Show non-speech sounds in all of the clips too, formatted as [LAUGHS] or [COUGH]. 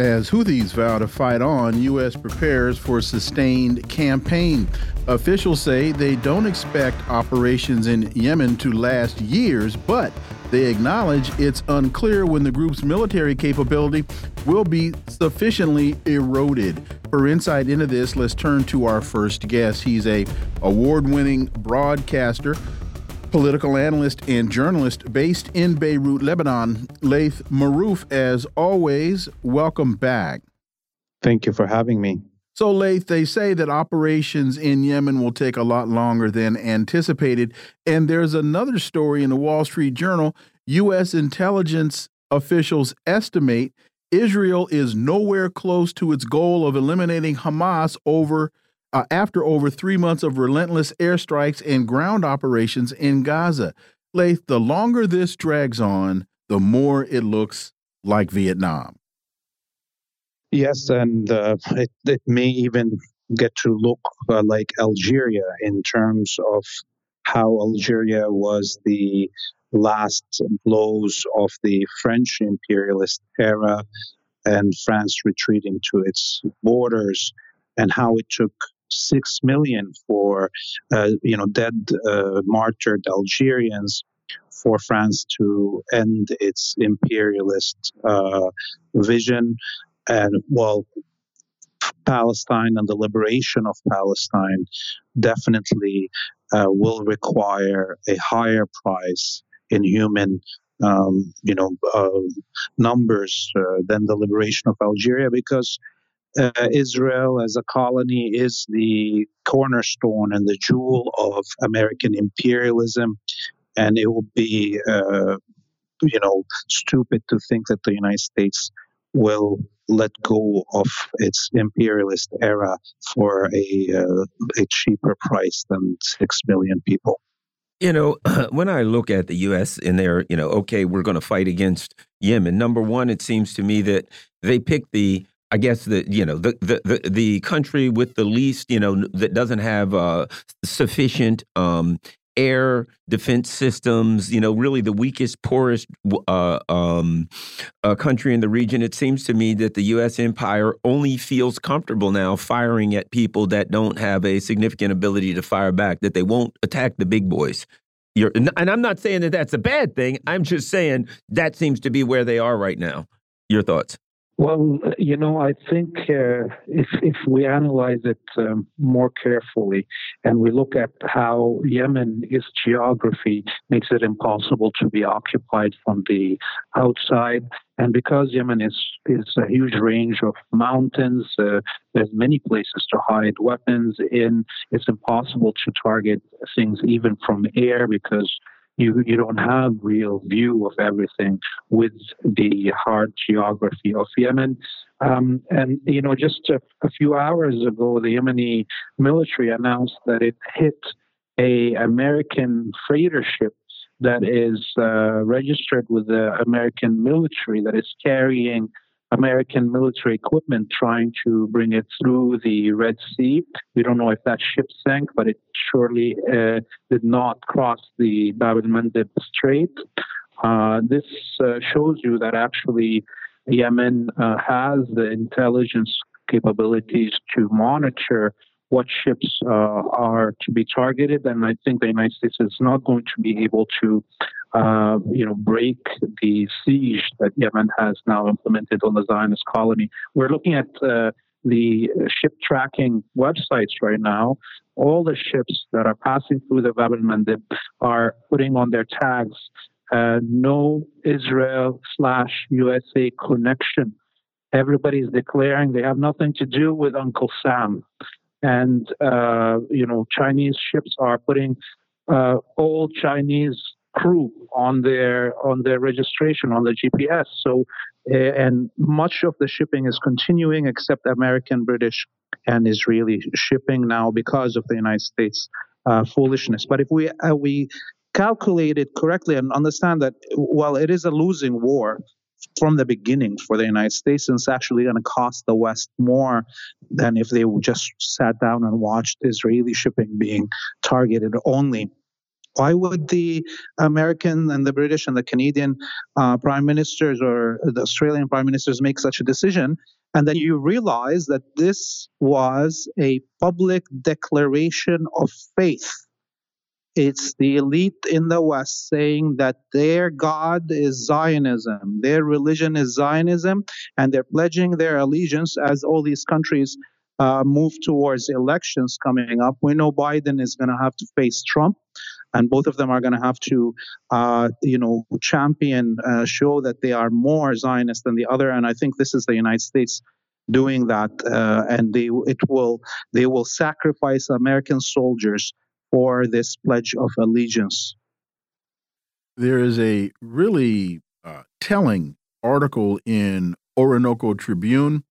As Houthis vow to fight on, U.S. prepares for sustained campaign. Officials say they don't expect operations in Yemen to last years, but they acknowledge it's unclear when the group's military capability will be sufficiently eroded. For insight into this, let's turn to our first guest. He's a award-winning broadcaster political analyst and journalist based in Beirut, Lebanon. Laith Marouf, as always, welcome back. Thank you for having me. So, Laith, they say that operations in Yemen will take a lot longer than anticipated. And there's another story in the Wall Street Journal. U.S. intelligence officials estimate Israel is nowhere close to its goal of eliminating Hamas over uh, after over three months of relentless airstrikes and ground operations in Gaza. Laith, the longer this drags on, the more it looks like Vietnam. Yes, and uh, it, it may even get to look uh, like Algeria in terms of how Algeria was the last blows of the French imperialist era and France retreating to its borders, and how it took six million for uh, you know dead uh, martyred Algerians for France to end its imperialist uh, vision. And well Palestine and the liberation of Palestine definitely uh, will require a higher price in human um, you know uh, numbers uh, than the liberation of Algeria because uh, Israel as a colony is the cornerstone and the jewel of American imperialism, and it will be, uh, you know, stupid to think that the United States will let go of its imperialist era for a uh, a cheaper price than six million people. You know, [CLEARS THROAT] when I look at the U.S. and they're, you know, okay, we're going to fight against Yemen. Number one, it seems to me that they picked the I guess the you know the, the the country with the least you know that doesn't have uh, sufficient um, air defense systems. You know, really the weakest, poorest uh, um, uh, country in the region. It seems to me that the U.S. empire only feels comfortable now firing at people that don't have a significant ability to fire back. That they won't attack the big boys. You're, and I'm not saying that that's a bad thing. I'm just saying that seems to be where they are right now. Your thoughts? Well, you know, I think uh, if if we analyze it um, more carefully and we look at how Yemen, geography makes it impossible to be occupied from the outside, and because Yemen is is a huge range of mountains, uh, there's many places to hide weapons in. It's impossible to target things even from air because you you don't have real view of everything with the hard geography of Yemen. Um, and you know, just a, a, few hours ago, the Yemeni military announced that it hit a American freighter ship that is uh, registered with the American military that is carrying American military equipment trying to bring it through the Red Sea. We don't know if that ship sank, but it surely uh, did not cross the Bab el Mandeb Strait. Uh, this uh, shows you that actually Yemen uh, has the intelligence capabilities to monitor what ships uh, are to be targeted, and I think the United States is not going to be able to, uh, you know, break the siege that Yemen has now implemented on the Zionist colony. We're looking at uh, the ship tracking websites right now. All the ships that are passing through the Bab el Mandeb are putting on their tags uh, no Israel slash USA connection. Everybody's declaring they have nothing to do with Uncle Sam and uh, you know Chinese ships are putting uh, old Chinese crew on their on their registration on the GPS. So, uh, and much of the shipping is continuing, except American, British, and Israeli shipping now because of the United States uh, foolishness. But if we uh, we calculate it correctly and understand that while it is a losing war from the beginning for the United States, and it's actually going to cost the West more than if they just sat down and watched Israeli shipping being targeted only. Why would the American and the British and the Canadian uh, prime ministers or the Australian prime ministers make such a decision? And then you realize that this was a public declaration of faith. It's the elite in the West saying that their God is Zionism, their religion is Zionism, and they're pledging their allegiance as all these countries uh, move towards elections coming up. We know Biden is going to have to face Trump and both of them are going to have to, uh, you know, champion, uh, show that they are more Zionist than the other. And I think this is the United States doing that, uh, and they it will they will sacrifice American soldiers for this pledge of allegiance. There is a really uh, telling article in Orinoco Tribune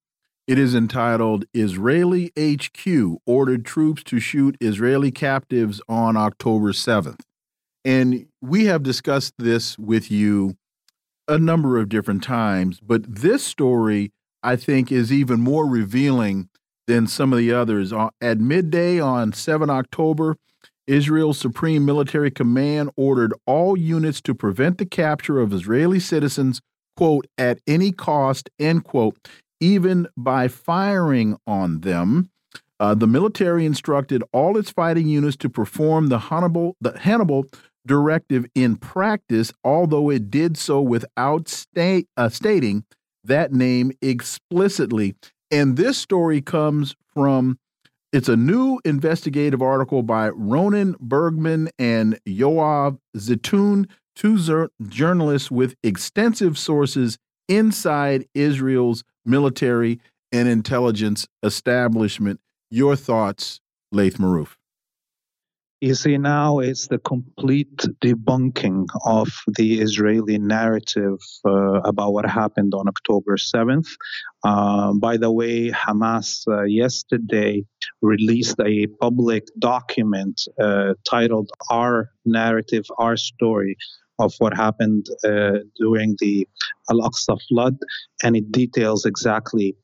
it is entitled Israeli HQ Ordered Troops to Shoot Israeli Captives on October 7th. And we have discussed this with you a number of different times, but this story, I think, is even more revealing than some of the others. Uh, at midday on 7 October, Israel's Supreme Military Command ordered all units to prevent the capture of Israeli citizens, quote, at any cost, end quote, even by firing on them. Uh, the military instructed all its fighting units to perform the Hannibal, the Hannibal directive in practice, although it did so without state, uh, stating that name explicitly. And this story comes from it's a new investigative article by Ronen Bergman and Yoav Zitun, two journalists with extensive sources inside Israel's military and intelligence establishment. Your thoughts, Laith Marouf? You see, now it's the complete debunking of the Israeli narrative uh, about what happened on October 7th. Uh, by the way, Hamas uh, yesterday released a public document uh, titled Our Narrative, Our Story, of what happened uh, during the Al Aqsa flood, and it details exactly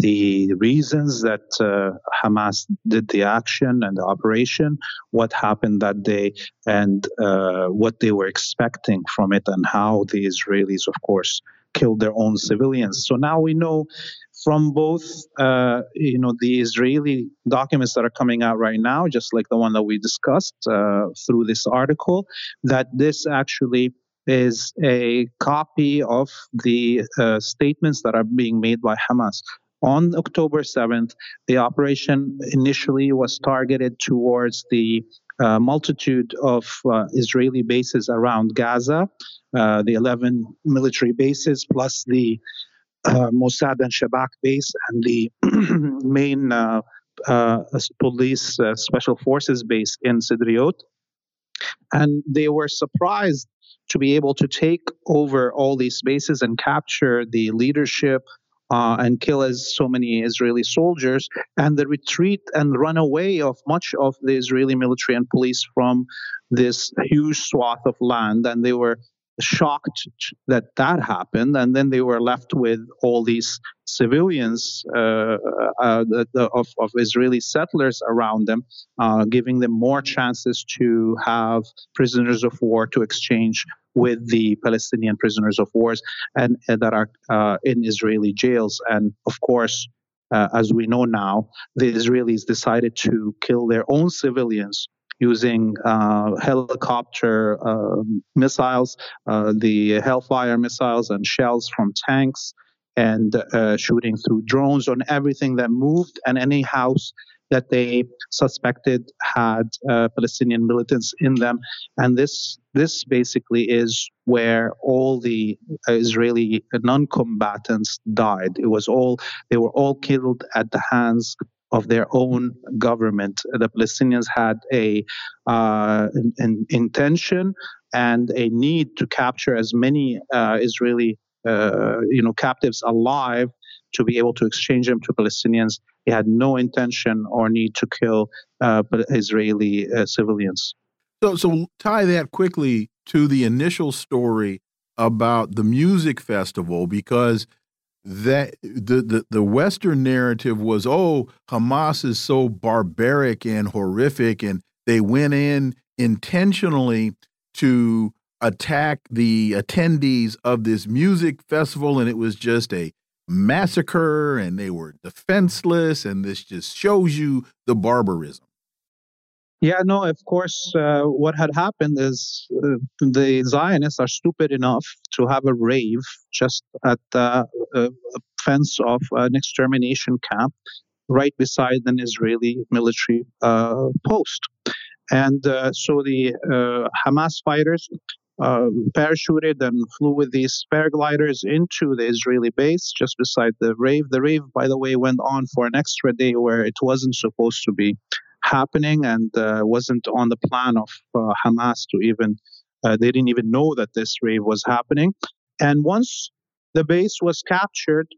the reasons that uh, Hamas did the action and the operation, what happened that day, and uh, what they were expecting from it, and how the Israelis, of course, killed their own civilians. So now we know from both, uh, you know, the Israeli documents that are coming out right now, just like the one that we discussed uh, through this article, that this actually is a copy of the uh, statements that are being made by Hamas. On October 7th, the operation initially was targeted towards the uh, multitude of uh, Israeli bases around Gaza, uh, the 11 military bases, plus the Mossad and Shabak base, and the [CLEARS THROAT] main uh, uh, police special forces base in Sderot. And they were surprised to be able to take over all these bases and capture the leadership uh, and kill as so many Israeli soldiers, and the retreat and run away of much of the Israeli military and police from this huge swath of land. And they were shocked that that happened, and then they were left with all these civilians uh, uh, the, the, of, of, Israeli settlers around them, uh, giving them more chances to have prisoners of war to exchange with the Palestinian prisoners of wars and, and that are uh, in Israeli jails. And of course, uh, as we know now, the Israelis decided to kill their own civilians using uh, helicopter uh, missiles, uh, the Hellfire missiles, and shells from tanks, and uh, shooting through drones on everything that moved and any house that they suspected had uh, Palestinian militants in them, and this this basically is where all the Israeli non-combatants died. It was all they were all killed at the hands of their own government. The Palestinians had a uh, an, an intention and a need to capture as many uh, Israeli uh, you know captives alive to be able to exchange them to Palestinians. He had no intention or need to kill uh, Israeli uh, civilians. So, so tie that quickly to the initial story about the music festival because that the, the the western narrative was oh Hamas is so barbaric and horrific and they went in intentionally to attack the attendees of this music festival and it was just a massacre and they were defenseless and this just shows you the barbarism yeah, no, of course, uh, what had happened is uh, the Zionists are stupid enough to have a rave just at the uh, fence of an extermination camp right beside an Israeli military uh, post. And uh, so the uh, Hamas fighters parachuted and flew with these paragliders into the Israeli base just beside the rave. The rave, by the way, went on for an extra day where it wasn't supposed to be happening and uh, wasn't on the plan of uh, Hamas to even, uh, they didn't even know that this rave was happening. And once the base was captured,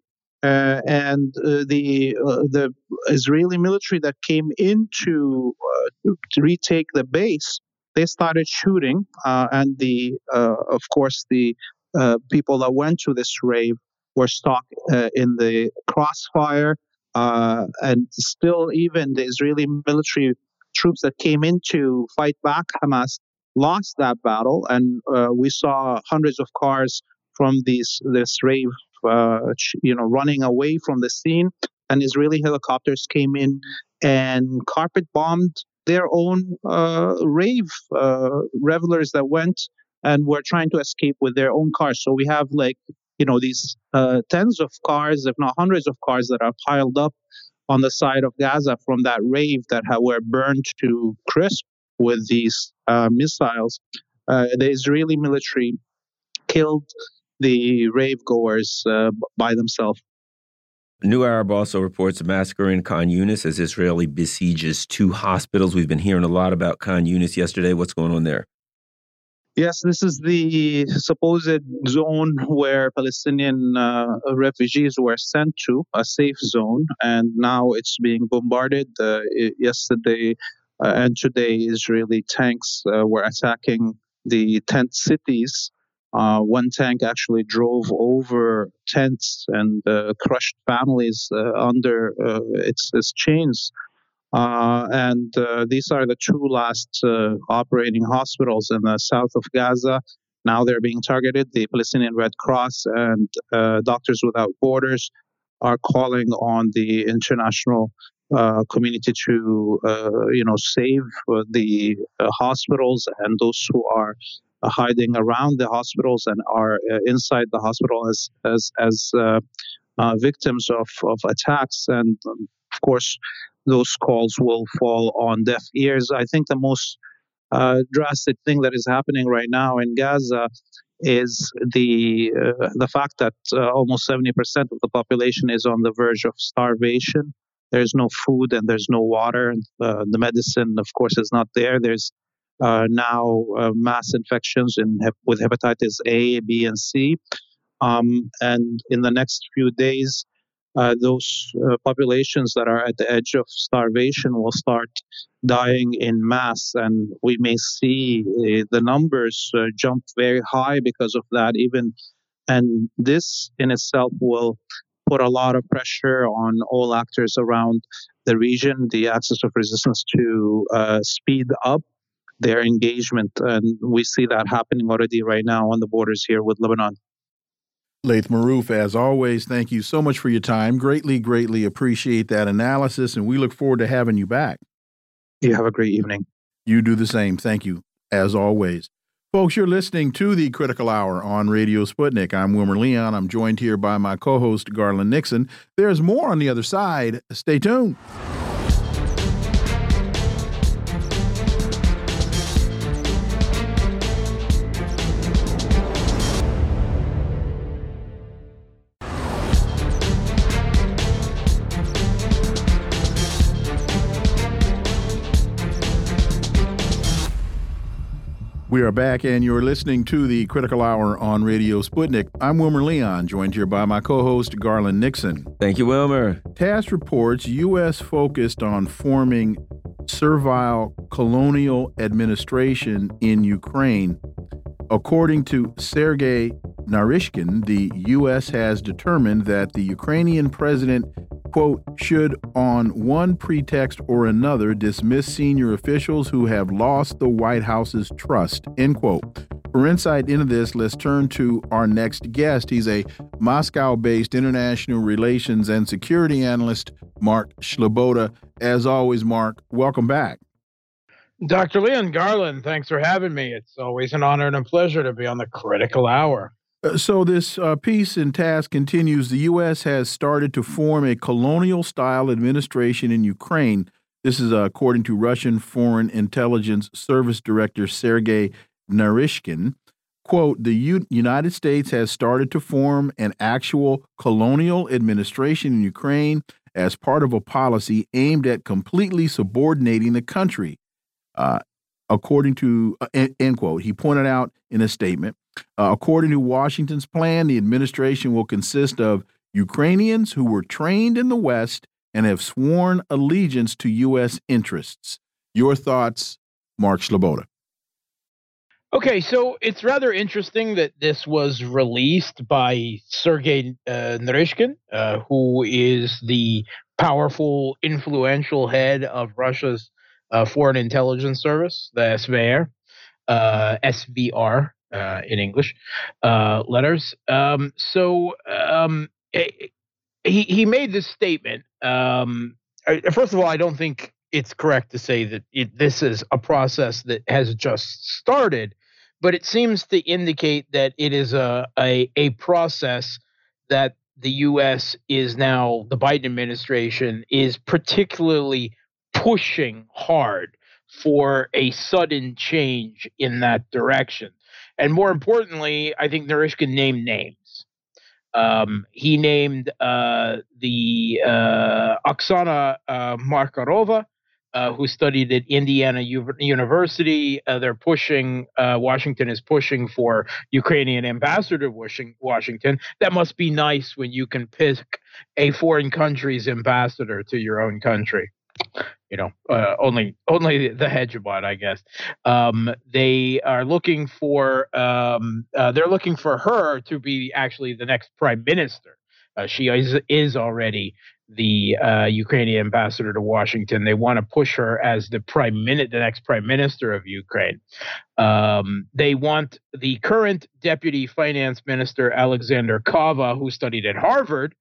uh, and uh, the uh, the Israeli military that came in to, to retake the base, they started shooting, and the of course the people that went to this rave were stuck in the crossfire uh, and still, even the Israeli military troops that came in to fight back Hamas lost that battle, and uh, we saw hundreds of cars from these this rave, uh, you know, running away from the scene. And Israeli helicopters came in and carpet bombed their own uh, rave uh, revelers that went and were trying to escape with their own cars. So we have like you know these uh, tens of cars, if not hundreds of cars, that are piled up on the side of Gaza from that rave that were burned to crisp with these uh, missiles. Uh, the Israeli military killed the rave goers uh, by themselves. New Arab also reports a massacre in Khan Yunis as Israeli besieges two hospitals. We've been hearing a lot about Khan Yunis yesterday. What's going on there? Yes, this is the supposed zone where Palestinian uh, refugees were sent to, a safe zone, and now it's being bombarded. Uh, yesterday uh, and today, Israeli tanks uh, were attacking the tent cities. Uh, one tank actually drove over tents and uh, crushed families under its, its chains. Uh, and uh, these are the two last uh, operating hospitals in the south of Gaza. Now they're being targeted. The Palestinian Red Cross and uh, Doctors Without Borders are calling on the international uh, community to, uh, you know, save the hospitals and those who are hiding around the hospitals and are inside the hospital as as as victims of of attacks. And um, of course, those calls will fall on deaf ears. I think the most uh, drastic thing that is happening right now in Gaza is the uh, the fact that uh, almost 70% of the population is on the verge of starvation. There's no food and there's no water. Uh, the medicine, of course, is not there. There's uh, now uh, mass infections in, with hepatitis A, B, and C. Um, and in the next few days, uh, those uh, populations that are at the edge of starvation will start dying in mass, and we may see uh, the numbers uh, jump very high because of that. Even and this in itself will put a lot of pressure on all actors around the region, the axis of resistance, to uh, speed up their engagement, and we see that happening already right now on the borders here with Lebanon. Laith Marouf, as always, thank you so much for your time. Greatly, greatly appreciate that analysis, and we look forward to having you back. You have a great evening. You do the same. Thank you, as always. Folks, you're listening to the Critical Hour on Radio Sputnik. I'm Wilmer Leon. I'm joined here by my co host, Garland Nixon. There's more on the other side. Stay tuned. We are back, and you're listening to the Critical Hour on Radio Sputnik. I'm Wilmer Leon, joined here by my co host, Garland Nixon. Thank you, Wilmer. TASS reports U.S. focused on forming servile colonial administration in Ukraine. According to Sergei Naryshkin, the U.S. has determined that the Ukrainian president quote, should on one pretext or another dismiss senior officials who have lost the White House's trust, end quote. For insight into this, let's turn to our next guest. He's a Moscow based international relations and security analyst, Mark Sleboda. As always, Mark, welcome back. Dr. Leon Garland, thanks for having me. It's always an honor and a pleasure to be on the critical hour. Uh, so this uh, piece and TASS continues. The U.S. has started to form a colonial-style administration in Ukraine. This is uh, according to Russian Foreign Intelligence Service Director Sergei Naryshkin. "Quote: The U United States has started to form an actual colonial administration in Ukraine as part of a policy aimed at completely subordinating the country." Uh, according to uh, end quote. He pointed out in a statement. Uh, according to Washington's plan, the administration will consist of Ukrainians who were trained in the West and have sworn allegiance to U.S. interests. Your thoughts, Mark Sleboda. Okay, so it's rather interesting that this was released by Sergei uh, Naryshkin, uh, who is the powerful, influential head of Russia's uh, Foreign Intelligence Service, the SVR, uh, SVR, uh, in English uh, letters. Um, so um, he he made this statement. Um, first of all, I don't think it's correct to say that it, this is a process that has just started, but it seems to indicate that it is a a, a process that the U.S. is now the Biden administration is particularly pushing hard for a sudden change in that direction. And more importantly, I think Naryshkin named names. Um, he named uh, the uh, Oksana uh, Markarova, uh, who studied at Indiana U- University. Uh, they're pushing, uh, Washington is pushing for Ukrainian ambassador to Washington. That must be nice when you can pick a foreign country's ambassador to your own country you know, uh, only only the hegemon, I guess. Um, they are looking for um, uh, they're looking for her to be actually the next prime minister. Uh, she is is already the uh, Ukrainian ambassador to Washington. They want to push her as the prime minute, the next prime minister of Ukraine. Um, they want the current deputy finance minister Alexander Kava, who studied at Harvard,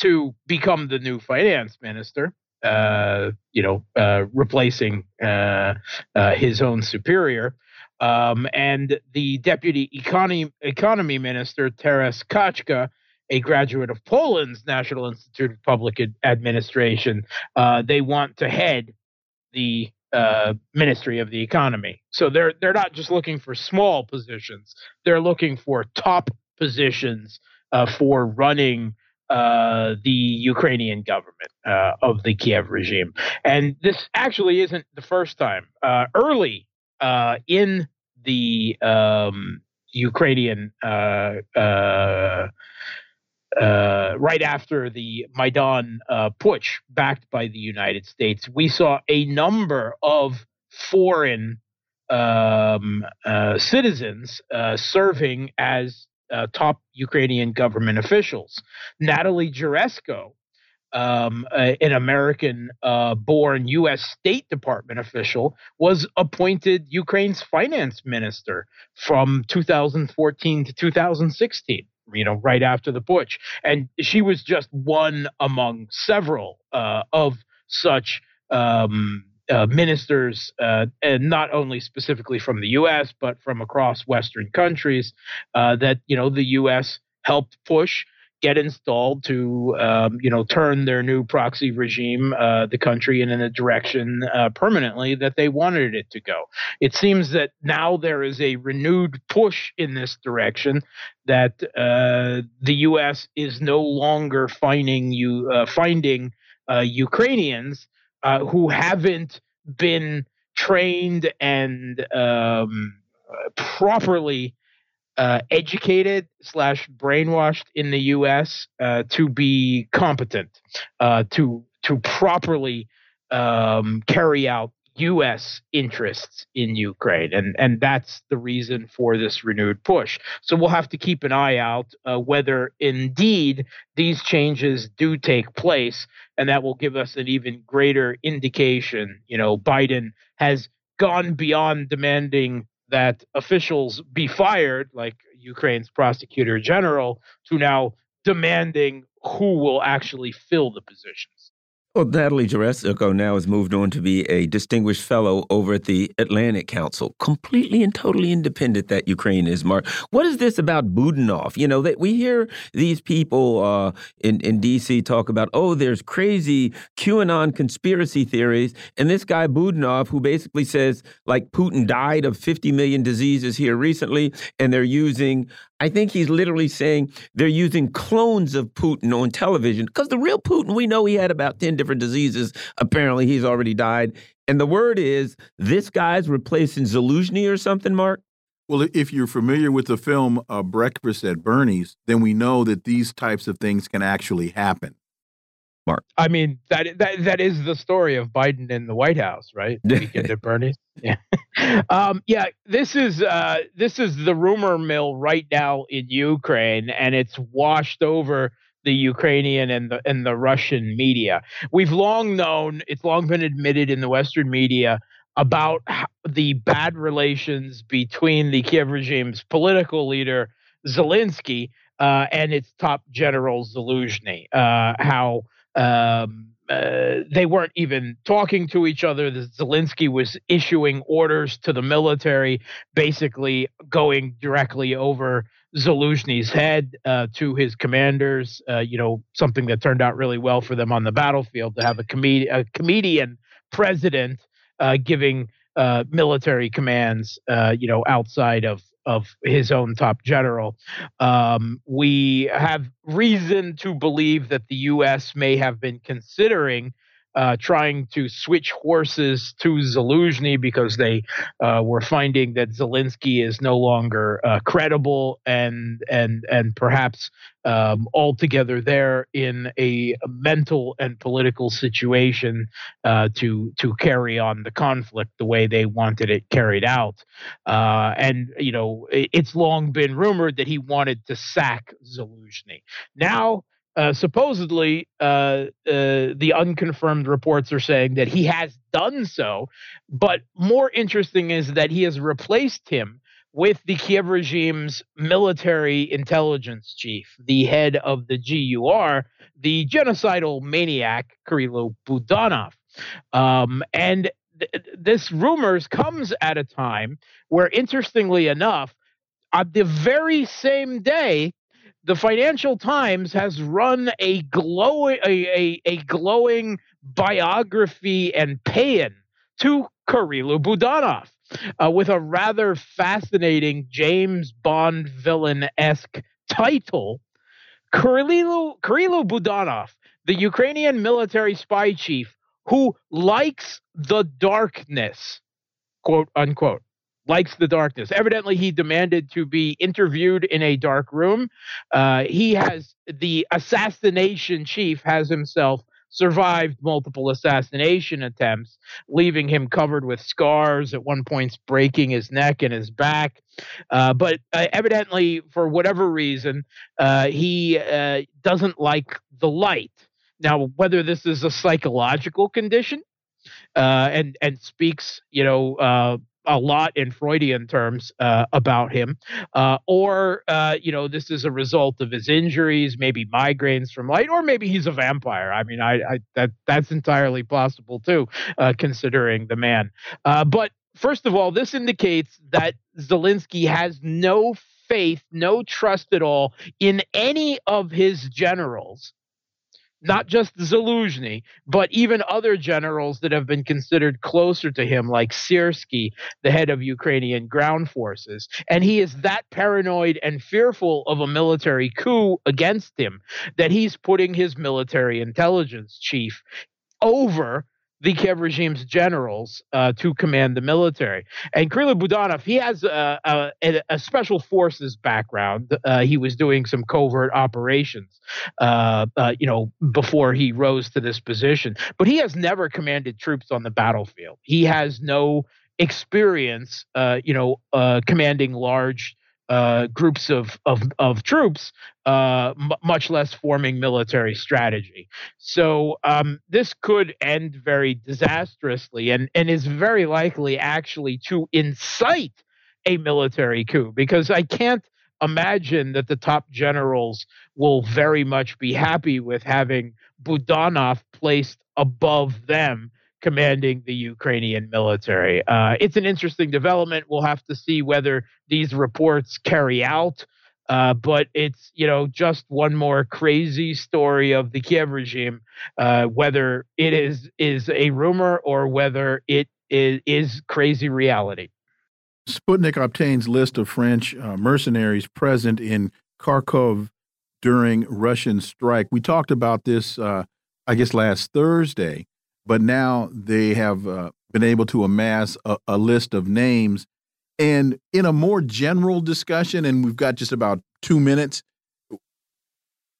to become the new finance minister you know, uh, replacing uh, uh, his own superior. Um, and the deputy economy economy minister Taras Kachka, a graduate of Poland's National Institute of Public Administration, uh, they want to head the uh, Ministry of the Economy. So they're they're not just looking for small positions; they're looking for top positions uh, for running uh, the Ukrainian government uh, of the Kiev regime. And this actually isn't the first time. Uh, early uh, in the um, Ukrainian, uh, right after the Maidan putsch backed by the United States, we saw a number of foreign um, citizens serving as uh, top Ukrainian government officials. Natalie Jaresko, um, an American uh, born U.S. State Department official, was appointed Ukraine's finance minister from 2014 to 2016. You know, right after the putsch. And she was just one among several uh, of such um, uh, ministers, uh, and not only specifically from the U.S. but from across Western countries, uh, that you know the U.S. helped push, get installed to um, you know turn their new proxy regime, uh, the country in a direction uh, permanently that they wanted it to go. It seems that now there is a renewed push in this direction. That uh, the U.S. is no longer finding you finding Ukrainians uh, who haven't been trained and um, properly uh, educated slash brainwashed in the U.S. Uh, to be competent, uh, to to properly um, carry out U.S. interests in Ukraine, and and that's the reason for this renewed push. So we'll have to keep an eye out uh, whether indeed these changes do take place, and that will give us an even greater indication. You know, Biden has gone beyond demanding that officials be fired, like Ukraine's prosecutor general, to now demanding who will actually fill the positions. Well, Natalie Jaresko now has moved on to be a distinguished fellow over at the Atlantic Council. Completely and totally independent that Ukraine is, Mark. What is this about Budanov? You know, that we hear these people uh, in, in D.C. talk about, oh, there's crazy QAnon conspiracy theories. And this guy, Budanov, who basically says, like, Putin died of 50 million diseases here recently, and they're using I think he's literally saying they're using clones of Putin on television because the real Putin, we know he had about 10 different diseases. Apparently, he's already died. And the word is this guy's replacing Zelensky or something, Mark? Well, if you're familiar with the film uh, Breakfast at Bernie's, then we know that these types of things can actually happen. Mark. I mean that that that is the story of Biden in the White House, right? [LAUGHS] Weekend at Bernie's. Yeah, [LAUGHS] um, yeah. This is uh, this is the rumor mill right now in Ukraine, and it's washed over the Ukrainian and the and the Russian media. We've long known; it's long been admitted in the Western media about the bad relations between the Kiev regime's political leader Zelensky uh, and its top general Zaluzhny. Uh, how um, uh, they weren't even talking to each other. The Zelensky was issuing orders to the military, basically going directly over Zaluzhny's head uh, to his commanders. Uh, you know, something that turned out really well for them on the battlefield to have a, com- a comedian president uh, giving uh, military commands, uh, you know, outside of of his own top general. Um, we have reason to believe that the U.S. may have been considering uh, trying to switch horses to Zaluzhny because they uh, were finding that Zelensky is no longer uh, credible and and and perhaps um, altogether there in a mental and political situation uh, to to carry on the conflict the way they wanted it carried out. Uh, and you know, it, it's long been rumored that he wanted to sack Zaluzhny. Now uh, supposedly, uh, uh, the unconfirmed reports are saying that he has done so. But more interesting is that he has replaced him with the Kiev regime's military intelligence chief, the head of the GUR, the genocidal maniac Kirilo Budanov. Um, and th- this rumors comes at a time where, interestingly enough, on the very same day the Financial Times has run a glowing a, a, a glowing biography and paean to Kirilo Budanov uh, with a rather fascinating James Bond villain esque title. Kirilo Budanov, the Ukrainian military spy chief who likes the darkness, quote unquote likes the darkness. Evidently, he demanded to be interviewed in a dark room. Uh, he has the assassination chief has himself survived multiple assassination attempts, leaving him covered with scars. At one point, breaking his neck and his back. Uh, but uh, evidently, for whatever reason, uh, he uh, doesn't like the light. Now, whether this is a psychological condition uh, and and speaks, you know, uh, a lot in Freudian terms uh, about him, uh, or uh, you know this is a result of his injuries, maybe migraines from light, or maybe he's a vampire. I mean, I, I that that's entirely possible too, uh, considering the man. Uh, but first of all, this indicates that Zelensky has no faith, no trust at all in any of his generals not just Zaluzhny, but even other generals that have been considered closer to him, like Syrsky, the head of Ukrainian ground forces. And he is that paranoid and fearful of a military coup against him that he's putting his military intelligence chief over the Kiev regime's generals uh, to command the military. And Kirill Budanov, he has a, a, a special forces background. Uh, he was doing some covert operations, uh, uh, you know, before he rose to this position. But he has never commanded troops on the battlefield. He has no experience, uh, you know, uh, commanding large uh, groups of of, of troops, uh, m- much less forming military strategy. So um, this could end very disastrously, and and is very likely actually to incite a military coup because I can't imagine that the top generals will very much be happy with having Budanov placed above them commanding the Ukrainian military. Uh, it's an interesting development. We'll have to see whether these reports carry out. Uh, but it's you know just one more crazy story of the Kiev regime, uh, whether it is is a rumor or whether it is, is crazy reality. Sputnik obtains list of French uh, mercenaries present in Kharkov during Russian strike. We talked about this, uh, I guess, last Thursday but now they have uh, been able to amass a, a, list of names. And in a more general discussion, and we've got just about two minutes,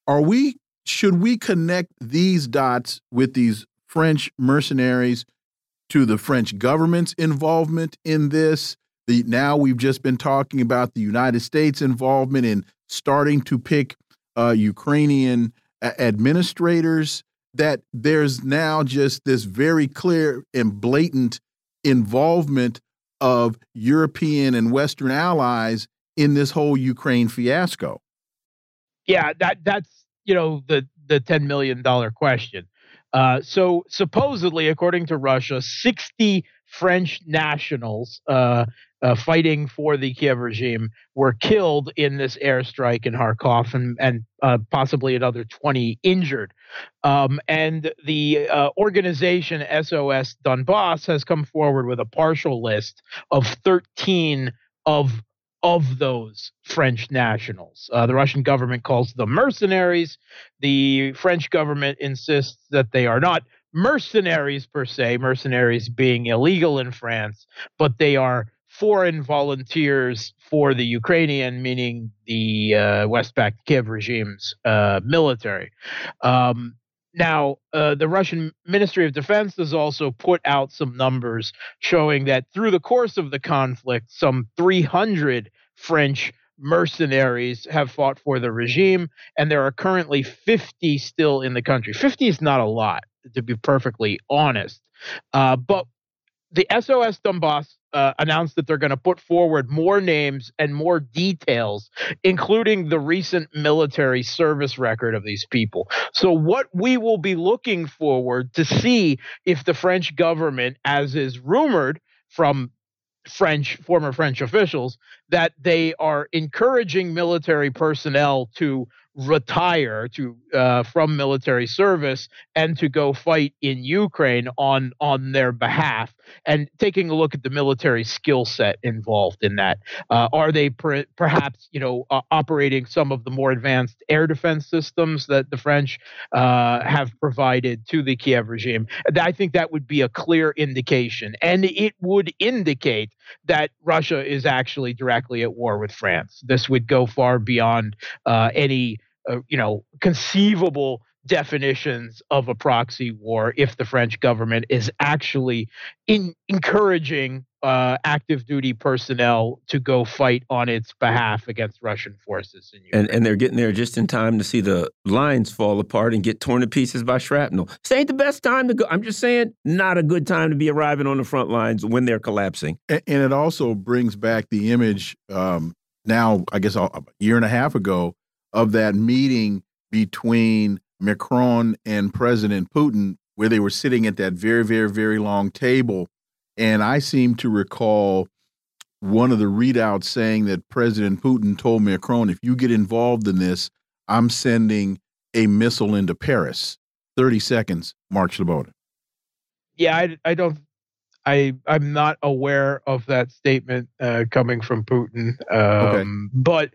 are we should we connect these dots with these French mercenaries to the French government's involvement in this? The now we've just been talking about the United States involvement in starting to pick uh, Ukrainian administrators that there's now just this very clear and blatant involvement of European and Western allies in this whole Ukraine fiasco. Yeah, that that's you know the the ten million dollar question. Uh, so supposedly, according to Russia, sixty French nationals uh, uh, fighting for the Kiev regime were killed in this airstrike in Kharkov and, and uh, possibly another 20 injured. Um, and the uh, organization SOS Donbass has come forward with a partial list of 13 of of those French nationals. Uh, the Russian government calls them mercenaries. The French government insists that they are not mercenaries per se, mercenaries being illegal in France, but they are foreign volunteers for the Ukrainian, meaning the uh, Westpac Kiev regime's uh, military. Um, now, uh, the Russian Ministry of Defense has also put out some numbers showing that through the course of the conflict, some 300 French mercenaries have fought for the regime, and there are currently 50 still in the country. 50 is not a lot to be perfectly honest. Uh, but the SOS Donbass uh, announced that they're going to put forward more names and more details, including the recent military service record of these people. So, what we will be looking forward to see if the French government, as is rumored from French former French officials, that they are encouraging military personnel to retire to uh, from military service and to go fight in Ukraine on on their behalf and taking a look at the military skill set involved in that. Uh, are they per perhaps you know uh, operating some of the more advanced air defense systems that the French uh, have provided to the Kiev regime? I think that would be a clear indication and it would indicate that Russia is actually directly at war with France. This would go far beyond uh, any uh, you know, conceivable definitions of a proxy war if the French government is actually in encouraging uh, active duty personnel to go fight on its behalf against Russian forces. and, and they're getting there just in time to see the lines fall apart and get torn to pieces by shrapnel. This ain't the best time to go. I'm just saying, not a good time to be arriving on the front lines when they're collapsing. And, and it also brings back the image um, now, I guess a year and a half ago, of that meeting between Macron and President Putin, where they were sitting at that very, very, very long table. And I seem to recall one of the readouts saying that President Putin told Macron, if you get involved in this, I'm sending a missile into Paris. 30 seconds, Mark Sleboda. Yeah, I, I don't I I'm not aware of that statement uh, coming from Putin. Um, okay. But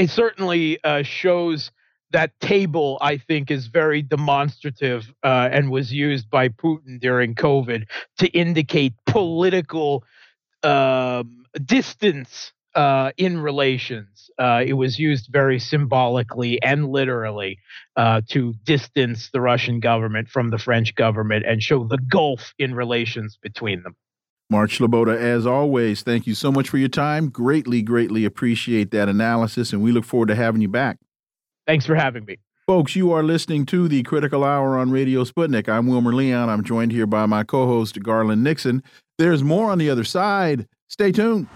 it certainly uh, shows that table, I think, is very demonstrative uh, and was used by Putin during COVID to indicate political um, distance uh, in relations. Uh, it was used very symbolically and literally uh, to distance the Russian government from the French government and show the gulf in relations between them. Mark Sleboda, as always, thank you so much for your time. Greatly, greatly appreciate that analysis, and we look forward to having you back. Thanks for having me. Folks, you are listening to the Critical Hour on Radio Sputnik. I'm Wilmer Leon. I'm joined here by my co host, Garland Nixon. There's more on the other side. Stay tuned.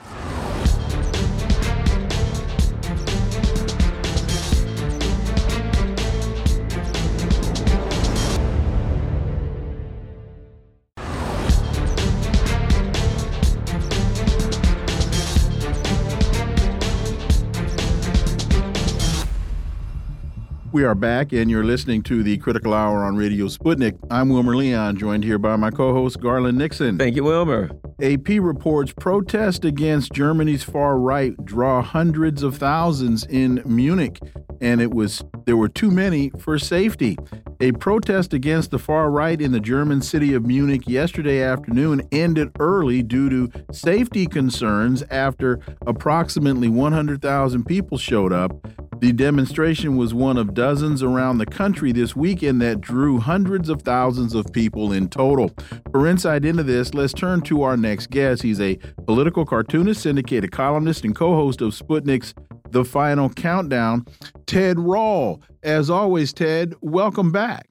We are back, and you're listening to the Critical Hour on Radio Sputnik. I'm Wilmer Leon, joined here by my co host, Garland Nixon. Thank you, Wilmer. AP reports protests against Germany's far right draw hundreds of thousands in Munich, and it was there were too many for safety. A protest against the far right in the German city of Munich yesterday afternoon ended early due to safety concerns after approximately 100,000 people showed up. The demonstration was one of dozens around the country this weekend that drew hundreds of thousands of people in total. For insight into this, let's turn to our next guest. He's a political cartoonist, syndicated columnist, and co host of Sputnik's The Final Countdown, Ted Rall. As always, Ted, welcome back.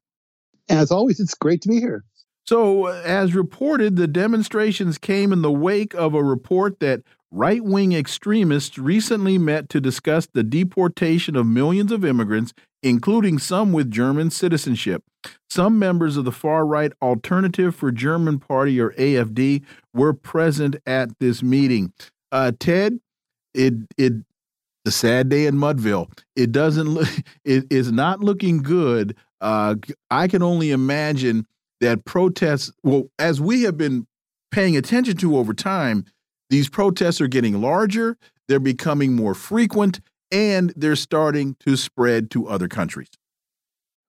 As always, it's great to be here. So, as reported, the demonstrations came in the wake of a report that right wing extremists recently met to discuss the deportation of millions of immigrants, including some with German citizenship. Some members of the far right Alternative for German Party, or AFD, were present at this meeting. Uh, Ted, it it the sad day in Mudville. It doesn't look. [LAUGHS] It is not looking good. Uh, I can only imagine that protests. Well, as we have been paying attention to over time, these protests are getting larger, they're becoming more frequent, and they're starting to spread to other countries.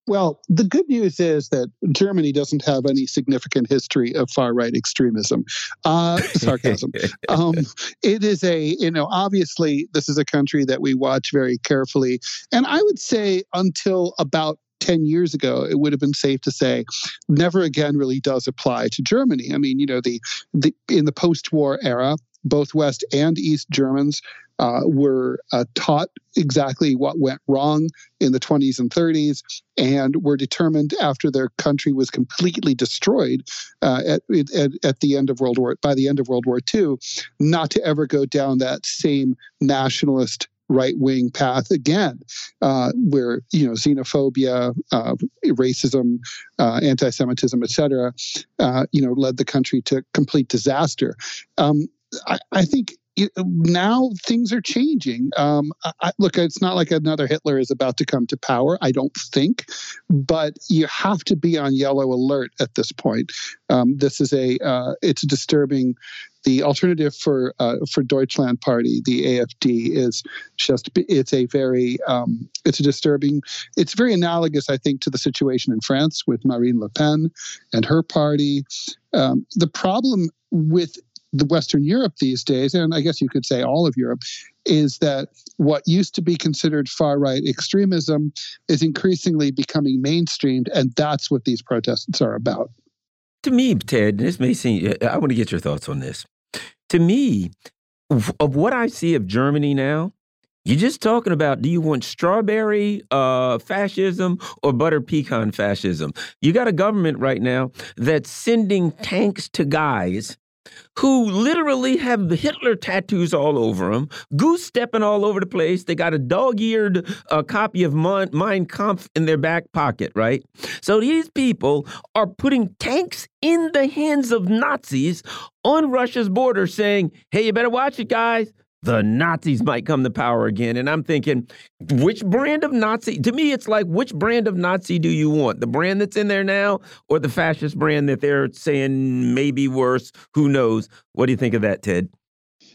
Well, the good news is that Germany doesn't have any significant history of far right extremism. Uh, [LAUGHS] sarcasm. um, it is a, you know, obviously, this is a country that we watch very carefully. And I would say until about 10 years ago, it would have been safe to say never again really does apply to Germany. I mean, you know, the, the in the post war era, both West and East Germans uh, were uh, taught exactly what went wrong in the 20s and 30s and were determined after their country was completely destroyed uh, at, at, at, the end of World War by the end of World War II not to ever go down that same nationalist right wing path again, uh, where you know xenophobia, uh, racism, uh, anti-Semitism, etc., uh, you know, led the country to complete disaster. Um, I, I think now things are changing. Um, I, look, it's not like another Hitler is about to come to power. I don't think, but you have to be on yellow alert at this point. Um, this is a uh, it's a disturbing. The alternative for uh, for Deutschland Party, the AFD, is just it's a very um, it's a disturbing. It's very analogous, I think, to the situation in France with Marine Le Pen and her party. Um, the problem with the Western Europe these days, and I guess you could say all of Europe, is that what used to be considered far right extremism is increasingly becoming mainstreamed, and that's what these protests are about. To me, Ted, this may seem, I want to get your thoughts on this. To me, of what I see of Germany now, you're just talking about do you want strawberry uh, fascism or butter pecan fascism? You got a government right now that's sending tanks to guys who literally have the Hitler tattoos all over them, goose stepping all over the place. They got a dog eared uh, copy of Mein Kampf in their back pocket, right? So these people are putting tanks in the hands of Nazis on Russia's border saying, hey, you better watch it, guys the Nazis might come to power again. And I'm thinking, which brand of Nazi? To me, it's like, which brand of Nazi do you want? The brand that's in there now or the fascist brand that they're saying maybe worse? Who knows? What do you think of that, Ted?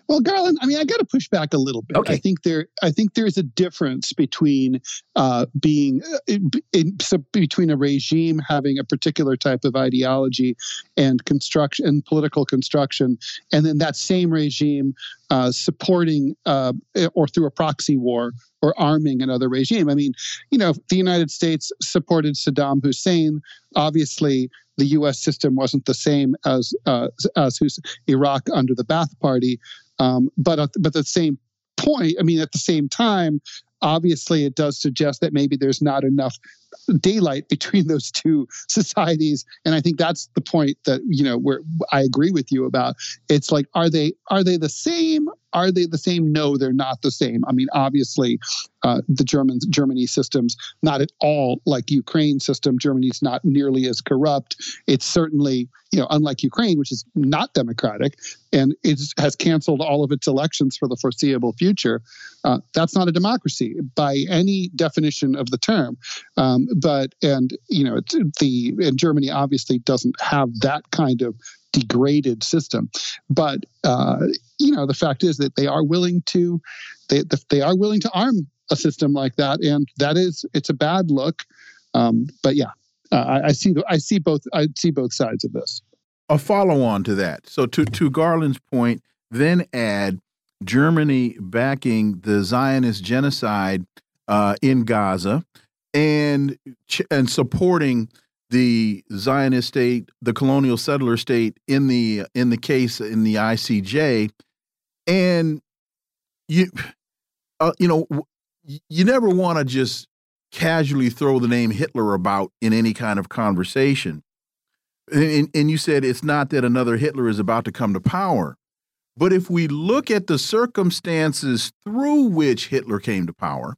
Well, Garland, I mean, I got to push back a little bit. Okay. I think there, I think there is a difference between uh, being uh, in, in, between a regime having a particular type of ideology and construction and political construction, and then that same regime uh, supporting uh, or through a proxy war or arming another regime. I mean, you know, the United States supported Saddam Hussein. Obviously, the U.S. system wasn't the same as uh, as Iraq under the Ba'ath Party, um, but at, but the same point, I mean, at the same time, obviously, it does suggest that maybe there's not enough daylight between those two [LAUGHS] societies and i think that's the point that you know where i agree with you about it's like are they are they the same are they the same? No they're not the same. I mean obviously uh, the germans germany systems not at all like ukraine system. Germany's not nearly as corrupt. It's certainly you know unlike ukraine which is not democratic and it has canceled all of its elections for the foreseeable future uh, that's not a democracy by any definition of the term. Um, but and you know the and Germany obviously doesn't have that kind of degraded system, but uh, you know the fact is that they are willing to they they are willing to arm a system like that, and that is it's a bad look. Um, but yeah, uh, I, I see the, I see both I see both sides of this. A follow on to that. So to to Garland's point, then add Germany backing the Zionist genocide uh, in Gaza and and supporting the Zionist state, the colonial settler state in the in the case in the ICJ, and you uh, you know you never want to just casually throw the name Hitler about in any kind of conversation. And, and you said it's not that another Hitler is about to come to power. But if we look at the circumstances through which Hitler came to power,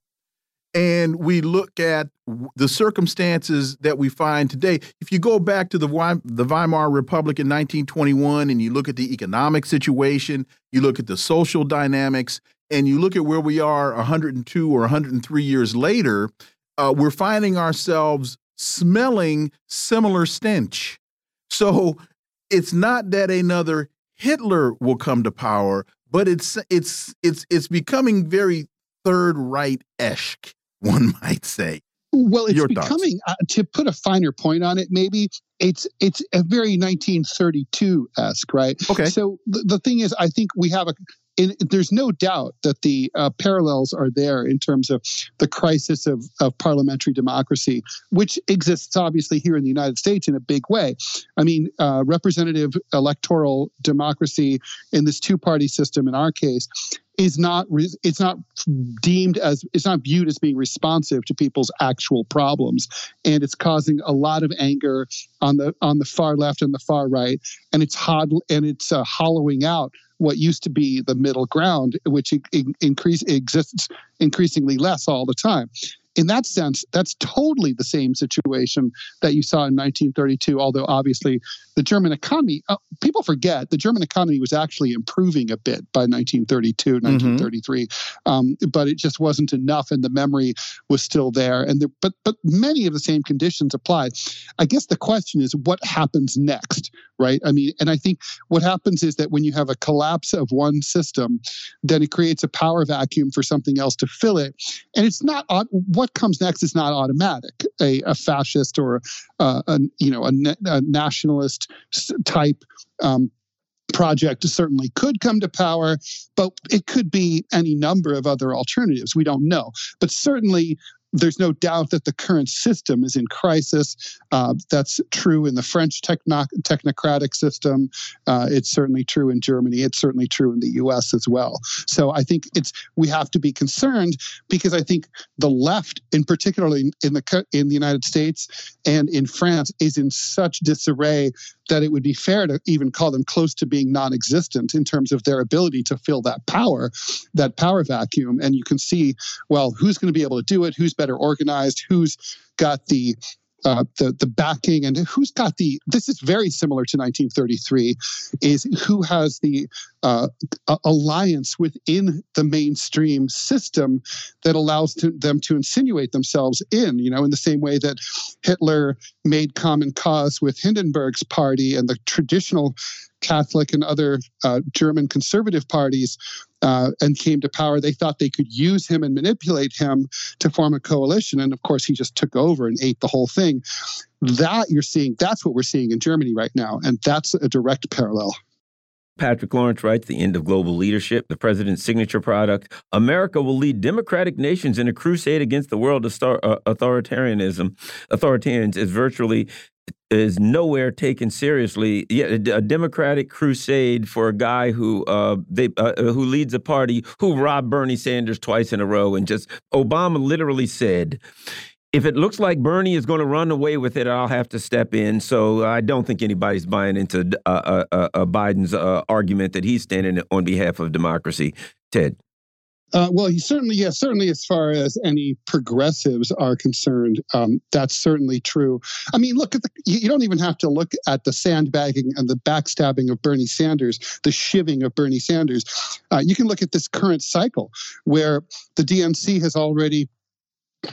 and we look at the circumstances that we find today. If you go back to the the Weimar Republic in 1921 and you look at the economic situation, you look at the social dynamics, and you look at where we are 102 or 103 years later, uh, we're finding ourselves smelling similar stench. So it's not that another Hitler will come to power, but it's it's it's it's becoming very Third Reich esque [LAUGHS] one might say. Well, it's Your becoming uh, to put a finer point on it. Maybe it's it's a very 1932 esque, right? Okay. So the, the thing is, I think we have a in, there's no doubt that the uh, parallels are there in terms of the crisis of, of parliamentary democracy, which exists obviously here in the United States in a big way. I mean, uh, representative electoral democracy in this two party system, in our case, is not it's not deemed as it's not viewed as being responsive to people's actual problems. And it's causing a lot of anger on the on the far left and the far right. And it's hot and it's uh, hollowing out what used to be the middle ground, which increase exists increasingly less all the time in that sense, that's totally the same situation that you saw in 1932. Although obviously, the German economy, uh, people forget the German economy was actually improving a bit by 1932, 1933, mm-hmm. um, but it just wasn't enough, and the memory was still there. And the, but but many of the same conditions applied. I guess the question is, what happens next, right? I mean, and I think what happens is that when you have a collapse of one system, then it creates a power vacuum for something else to fill it, and it's not what comes next is not automatic. A, a fascist or uh, a you know a, a nationalist type um, project certainly could come to power, but it could be any number of other alternatives. We don't know. But certainly, there's no doubt that the current system is in crisis. Uh, that's true in the French techno- technocratic system. Uh, it's certainly true in Germany. It's certainly true in the U.S. as well. So I think it's we have to be concerned because I think the left, in particularly in the in the United States and in France, is in such disarray that it would be fair to even call them close to being non-existent in terms of their ability to fill that power, that power vacuum. And you can see, well, who's going to be able to do it? Who's better organized? Who's got the uh, the the backing and who's got the this is very similar to 1933 is who has the uh, alliance within the mainstream system that allows to, them to insinuate themselves in you know in the same way that Hitler made common cause with Hindenburg's party and the traditional Catholic and other uh, German conservative parties uh, and came to power, they thought they could use him and manipulate him to form a coalition. And of course, he just took over and ate the whole thing. That you're seeing, that's what we're seeing in Germany right now. And that's a direct parallel. Patrick Lawrence writes The End of Global Leadership, the president's signature product. America will lead democratic nations in a crusade against the world of uh, authoritarianism. Authoritarians is virtually is nowhere taken seriously. Yet a democratic crusade for a guy who uh, they uh, uh, who leads a party who robbed Bernie Sanders twice in a row, and just Obama literally said. If it looks like Bernie is going to run away with it, I'll have to step in. So I don't think anybody's buying into uh, uh, uh, Biden's argument that he's standing on behalf of democracy. Ted. Uh, well, he certainly, yes, certainly as far as any progressives are concerned, um, that's certainly true. I mean, look at the, you don't even have to look at the sandbagging and the backstabbing of Bernie Sanders, the shivving of Bernie Sanders. Uh, you can look at this current cycle where the DNC has already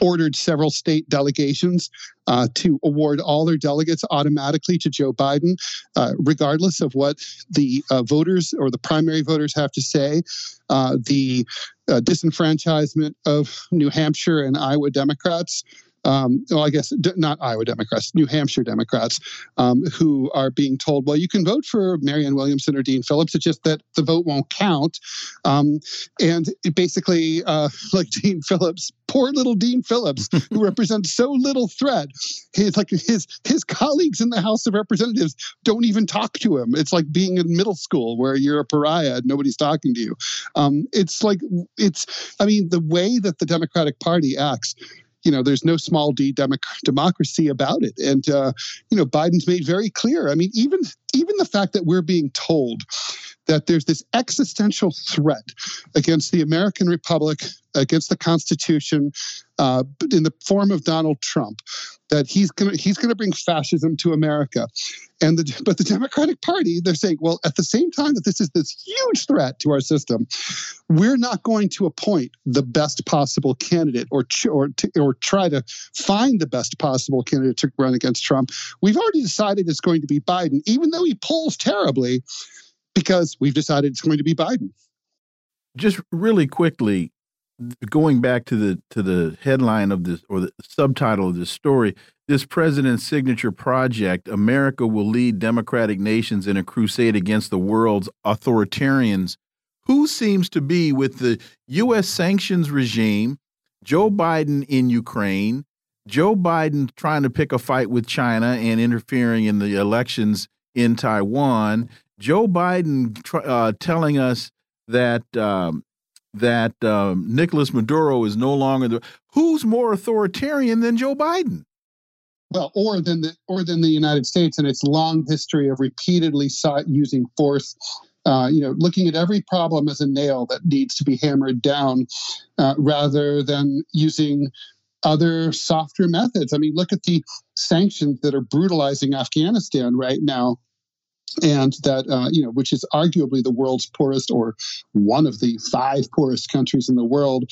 ordered several state delegations uh, to award all their delegates automatically to Joe Biden, uh, regardless of what the uh, voters or the primary voters have to say. Uh, the Uh, disenfranchisement of New Hampshire and Iowa Democrats um, well, I guess not Iowa Democrats, New Hampshire Democrats, um, who are being told, well, you can vote for Marianne Williamson or Dean Phillips. It's just that the vote won't count. Um, and basically, uh, [LAUGHS] like Dean Phillips, poor little Dean Phillips, [LAUGHS] who represents so little threat, his like his his colleagues in the House of Representatives don't even talk to him. It's like being in middle school where you're a pariah and nobody's talking to you. Um, it's like it's. I mean, the way that the Democratic Party acts you know, there's no small d democ- democracy about it. And, uh, you know, Biden's made very clear. I mean, even even the fact that we're being told that there's this existential threat against the American Republic, against the Constitution, uh, in the form of Donald Trump, that he's going he's going to bring fascism to America, and the but the Democratic Party they're saying, well, at the same time that this is this huge threat to our system, we're not going to appoint the best possible candidate or or or try to find the best possible candidate to run against Trump. We've already decided it's going to be Biden, even though he polls terribly because we've decided it's going to be Biden. Just really quickly, going back to the to the headline of this or the subtitle of this story, this president's signature project, America will lead democratic nations in a crusade against the world's authoritarians. Who seems to be with the U.S. sanctions regime, Joe Biden in Ukraine, Joe Biden trying to pick a fight with China and interfering in the elections in Taiwan, Joe Biden uh, telling us that um, that um, Nicolas Maduro is no longer the who's more authoritarian than Joe Biden? Well, or than the or than the United States and its long history of repeatedly sought using force. Uh, you know, looking at every problem as a nail that needs to be hammered down, uh, rather than using other softer methods. I mean, look at the sanctions that are brutalizing Afghanistan right now and that uh, you know which is arguably the world's poorest or one of the five poorest countries in the world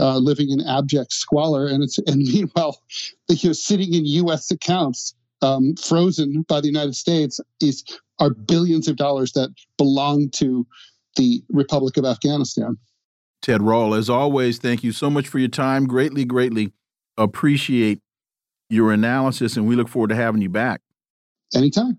uh, living in abject squalor. And it's and [LAUGHS] meanwhile you know sitting in us accounts um, frozen by the united states is are billions of dollars that belong to the republic of afghanistan. Ted rall as always thank you so much for your time. Greatly greatly appreciate your analysis and we look forward to having you back. Anytime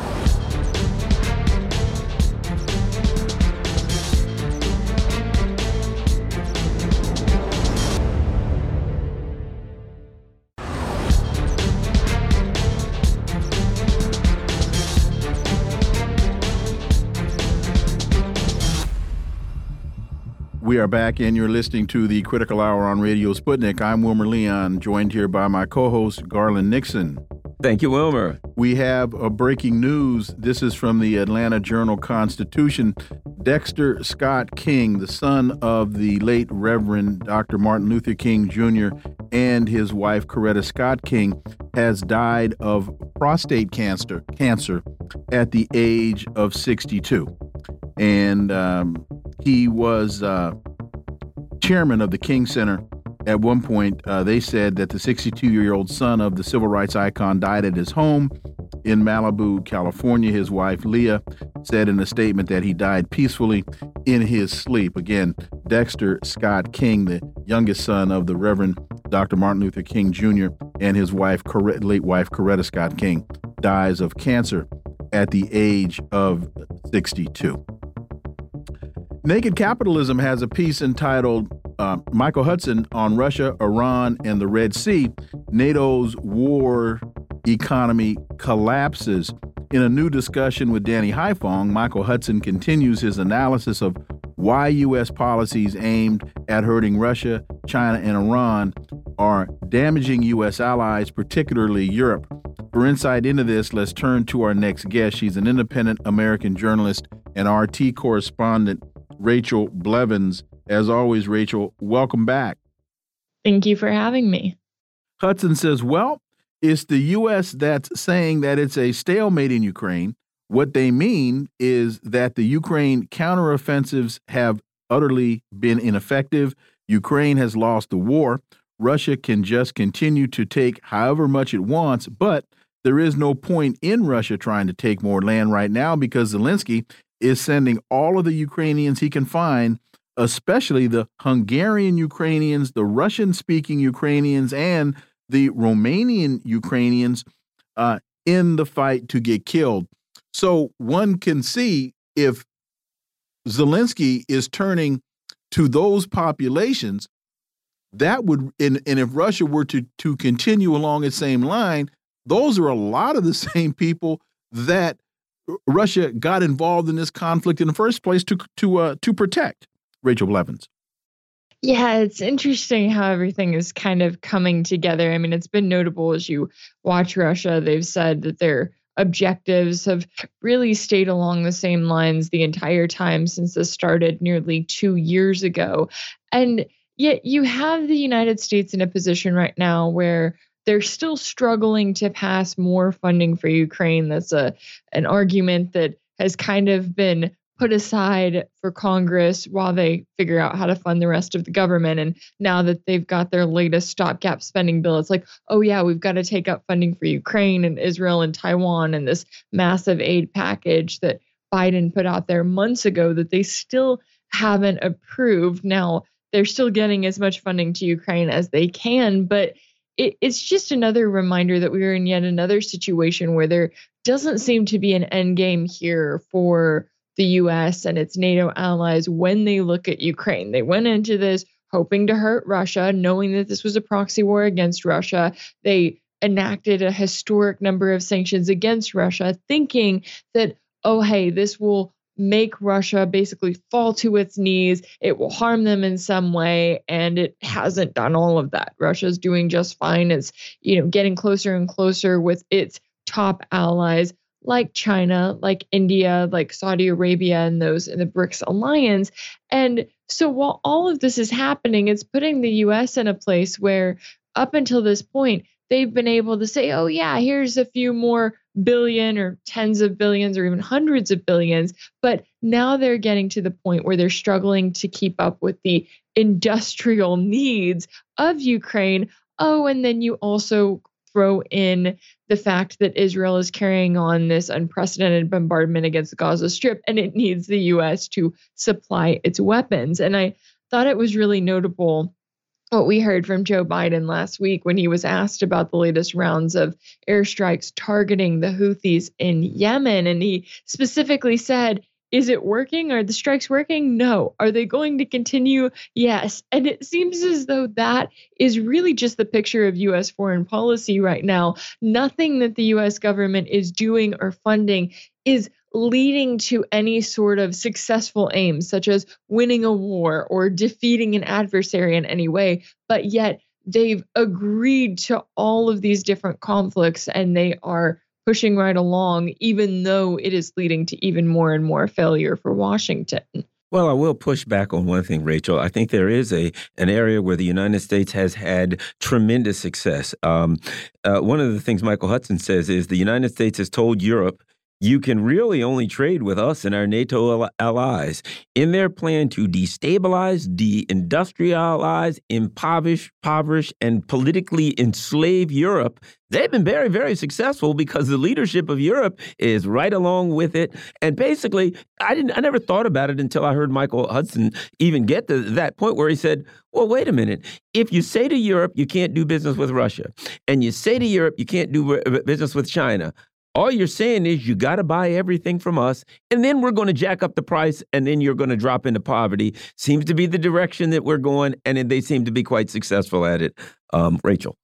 We are back, and you're listening to the Critical Hour on Radio Sputnik. I'm Wilmer Leon, joined here by my co host, Garland Nixon. Thank you, Wilmer. We have a breaking news. This is from the Atlanta Journal Constitution. Dexter Scott King, the son of the late Reverend Dr. Martin Luther King Jr., and his wife, Coretta Scott King, has died of prostate cancer, cancer at the age of 62. And um, he was uh, chairman of the King Center. At one point, uh, they said that the 62 year old son of the civil rights icon died at his home in Malibu, California. His wife, Leah, said in a statement that he died peacefully in his sleep. Again, Dexter Scott King, the youngest son of the Reverend Dr. Martin Luther King Jr., and his wife, late wife, Coretta Scott King, dies of cancer at the age of 62. Naked Capitalism has a piece entitled uh, Michael Hudson on Russia, Iran, and the Red Sea. NATO's war economy collapses. In a new discussion with Danny Haiphong, Michael Hudson continues his analysis of why U.S. policies aimed at hurting Russia, China, and Iran are damaging U.S. allies, particularly Europe. For insight into this, let's turn to our next guest. She's an independent American journalist and RT correspondent Rachel Blevins. As always, Rachel, welcome back. Thank you for having me. Hudson says, well, it's the U.S. that's saying that it's a stalemate in Ukraine. What they mean is that the Ukraine counteroffensives have utterly been ineffective. Ukraine has lost the war. Russia can just continue to take however much it wants, but there is no point in Russia trying to take more land right now because Zelensky is sending all of the Ukrainians he can find, especially the Hungarian Ukrainians, the Russian speaking Ukrainians, and the Romanian Ukrainians uh, in the fight to get killed. So one can see if Zelensky is turning to those populations, that would, and, and if Russia were to, to continue along the same line, those are a lot of the [LAUGHS] same people that Russia got involved in this conflict in the first place to to uh, to protect. Rachel Blevins. Yeah, it's interesting how everything is kind of coming together. I mean, it's been notable as you watch Russia. They've said that their objectives have really stayed along the same lines the entire time since this started nearly two years ago. And yet you have the United States in a position right now where they're still struggling to pass more funding for Ukraine. That's a an argument that has kind of been put aside for Congress while they figure out how to fund the rest of the government. And now that they've got their latest stopgap spending bill, it's like, oh yeah, we've got to take up funding for Ukraine and Israel and Taiwan and this massive aid package that Biden put out there months ago that they still haven't approved. Now they're still getting as much funding to Ukraine as they can, but it, it's just another reminder that we are in yet another situation where there doesn't seem to be an end game here for the US and its NATO allies when they look at Ukraine. They went into this hoping to hurt Russia, knowing that this was a proxy war against Russia. They enacted a historic number of sanctions against Russia, thinking that, oh, hey, this will make Russia basically fall to its knees. It will harm them in some way, and it hasn't done all of that. Russia's doing just fine. It's you know getting closer and closer with its top allies like China, like India, like Saudi Arabia, and those in the BRICS alliance. And so while all of this is happening, it's putting the US in a place where up until this point, they've been able to say, oh, yeah, here's a few more billion or tens of billions or even hundreds of billions. But now they're getting to the point where they're struggling to keep up with the industrial needs of Ukraine. Oh, and then you also throw in the fact that Israel is carrying on this unprecedented bombardment against the Gaza Strip and it needs the US to supply its weapons. And I thought it was really notable what we heard from Joe Biden last week when he was asked about the latest rounds of airstrikes targeting the Houthis in Yemen. And he specifically said, is it working? Are the strikes working? No. Are they going to continue? Yes. And it seems as though that is really just the picture of US foreign policy right now. Nothing that the US government is doing or funding is leading to any sort of successful aims, such as winning a war or defeating an adversary in any way, but yet they've agreed to all of these different conflicts and they are pushing right along, even though it is leading to even more and more failure for Washington. Well, I will push back on one thing, Rachel. I think there is a an area where the United States has had tremendous success. Um, uh, one of the things Michael Hudson says is the United States has told Europe you can really only trade with us and our NATO allies. In their plan to destabilize, deindustrialize, impoverish, impoverish, and politically enslave Europe, they've been very, very successful because the leadership of Europe is right along with it. And basically, I didn't, I never thought about it until I heard Michael Hudson even get to that point where he said, well, wait a minute. If you say to Europe you can't do business with Russia, and you say to Europe you can't do uh, business with China, all you're saying is you got to buy everything from us, and then we're going to jack up the price, and then you're going to drop into poverty. Seems to be the direction that we're going, and they seem to be quite successful at it. Um, Rachel.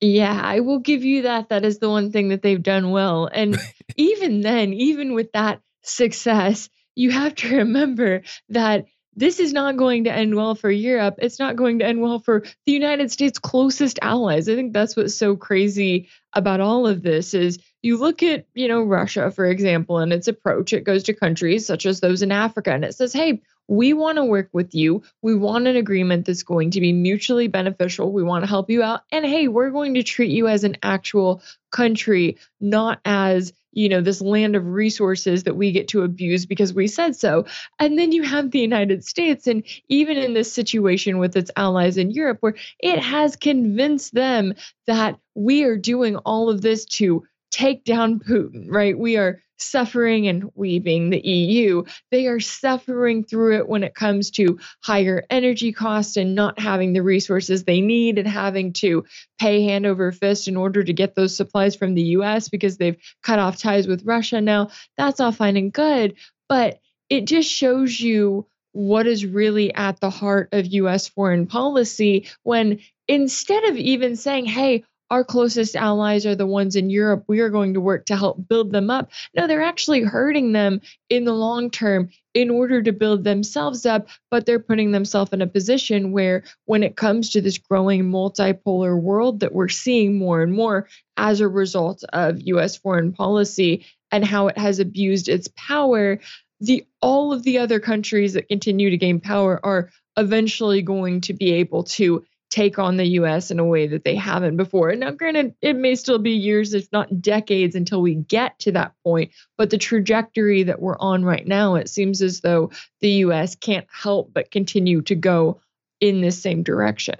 Yeah, I will give you that. That is the one thing that they've done well. And [LAUGHS] even then, even with that success, you have to remember that this is not going to end well for Europe. It's not going to end well for the United States' closest allies. I think that's what's so crazy about all of this is you look at, you know, Russia, for example, and its approach, it goes to countries such as those in Africa and it says, hey, we want to work with you. We want an agreement that's going to be mutually beneficial. We want to help you out. And hey, we're going to treat you as an actual country, not as you know, this land of resources that we get to abuse because we said so. And then you have the United States, and even in this situation with its allies in Europe, where it has convinced them that we are doing all of this to take down Putin, right? We are suffering, and we being the EU, they are suffering through it when it comes to higher energy costs and not having the resources they need and having to pay hand over fist in order to get those supplies from the US because they've cut off ties with Russia. Now, that's all fine and good, but it just shows you what is really at the heart of US foreign policy when instead of even saying, hey, our closest allies are the ones in Europe. We are going to work to help build them up. No, they're actually hurting them in the long term in order to build themselves up, but they're putting themselves in a position where, when it comes to this growing multipolar world that we're seeing more and more as a result of US foreign policy and how it has abused its power, the all of the other countries that continue to gain power are eventually going to be able to take on the US in a way that they haven't before. And now, granted, it may still be years, if not decades, until we get to that point, but the trajectory that we're on right now, it seems as though the US can't help but continue to go in this same direction.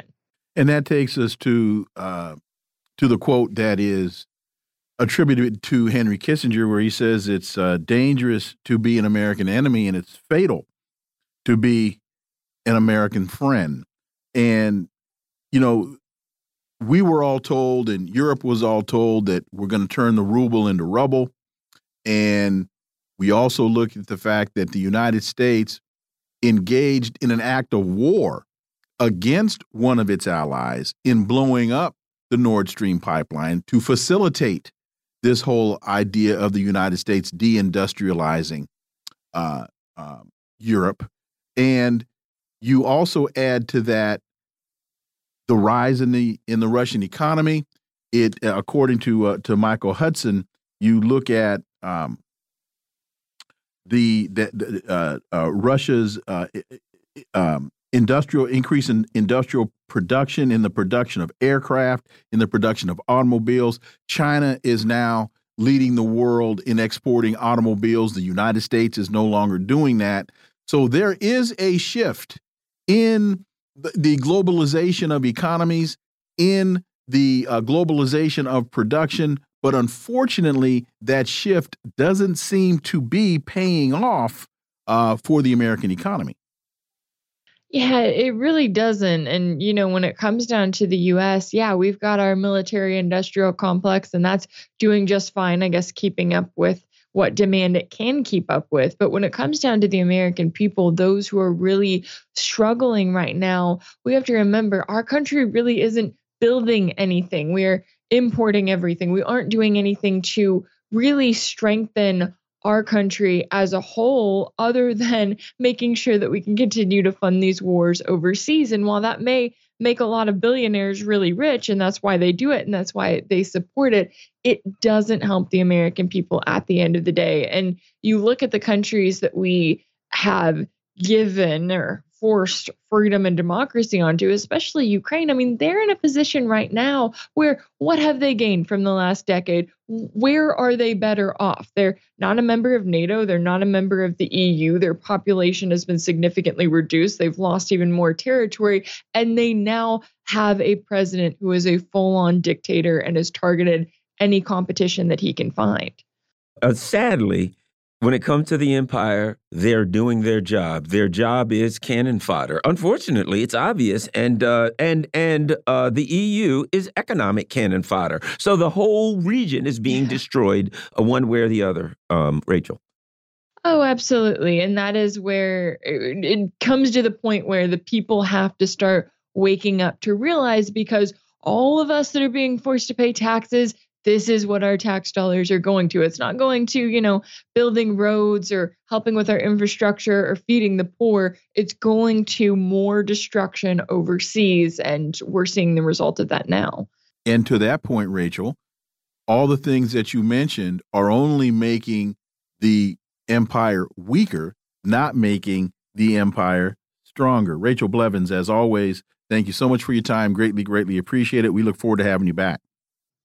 And that takes us to uh, to the quote that is attributed to Henry Kissinger, where he says it's uh, dangerous to be an American enemy and it's fatal to be an American friend. And you know, we were all told, and Europe was all told that we're going to turn the ruble into rubble. And we also looked at the fact that the United States engaged in an act of war against one of its allies in blowing up the Nord Stream pipeline to facilitate this whole idea of the United States deindustrializing uh, uh, Europe. And you also add to that the rise in the in the Russian economy. It uh, according to uh, to Michael Hudson, you look at um, the, the uh, uh, Russia's uh, um, industrial increase in industrial production in the production of aircraft, in the production of automobiles. China is now leading the world in exporting automobiles. The United States is no longer doing that. So there is a shift in the globalization of economies, in the uh, globalization of production. But unfortunately, that shift doesn't seem to be paying off uh, for the American economy. Yeah, it really doesn't. And, you know, when it comes down to the US, yeah, we've got our military industrial complex, and that's doing just fine, I guess, keeping up with what demand it can keep up with. But when it comes down to the American people, those who are really struggling right now, we have to remember our country really isn't building anything. We're importing everything. We aren't doing anything to really strengthen our country as a whole, other [LAUGHS] than making sure that we can continue to fund these wars overseas. And while that may make a lot of billionaires really rich and that's why they do it and that's why they support it. It doesn't help the american people at the end of the day. And you look at the countries that we have given or forced freedom and democracy onto, especially Ukraine. I mean, they're in a position right now where what have they gained from the last decade? Where are they better off? They're not a member of NATO, they're not a member of the EU. Their population has been significantly reduced. They've lost even more territory, and they now have a president who is a full on dictator and has targeted any competition that he can find. Uh, sadly, when it comes to the empire, they're doing their job. Their job is cannon fodder. Unfortunately, it's obvious, and uh, and and uh, the EU is economic cannon fodder. So the whole region is being destroyed, uh, one way or the other. Um, Rachel. Oh, absolutely, and that is where it, it comes to the point where the people have to start waking up to realize because all of us that are being forced to pay taxes this is what our tax dollars are going to. It's not going to, you know, building roads or helping with our infrastructure or feeding the poor. It's going to more destruction overseas. And we're seeing the result of that now. And to that point, Rachel, all the things that you mentioned are only making the empire weaker, not making the empire stronger. Rachel Blevins, as always, thank you so much for your time. Greatly, greatly appreciate it. We look forward to having you back.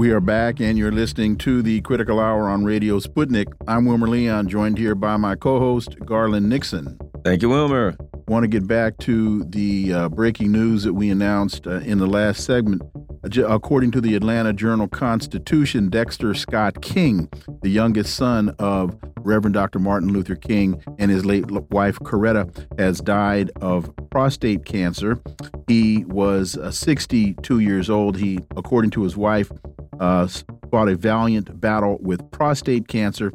We are back, and you're listening to the Critical Hour on Radio Sputnik. I'm Wilmer Leon, joined here by my co host, Garland Nixon. Thank you, Wilmer. Want to get back to the uh, breaking news that we announced uh, in the last segment. According to the Atlanta Journal Constitution, Dexter Scott King, the youngest son of Reverend Dr. Martin Luther King and his late wife, Coretta, has died of prostate cancer. He was uh, 62 years old. He, according to his wife, uh, fought a valiant battle with prostate cancer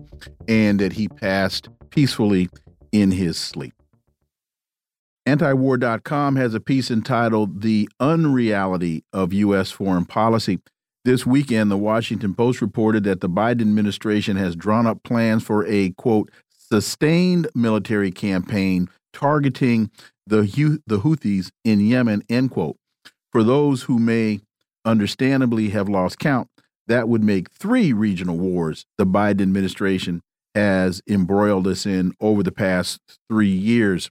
and that he passed peacefully in his sleep. Antiwar.com has a piece entitled The Unreality of U.S. Foreign Policy. This weekend, the Washington Post reported that the Biden administration has drawn up plans for a, quote, sustained military campaign targeting the, the Houthis in Yemen, end quote. For those who may understandably have lost count, that would make three regional wars the Biden administration has embroiled us in over the past three years.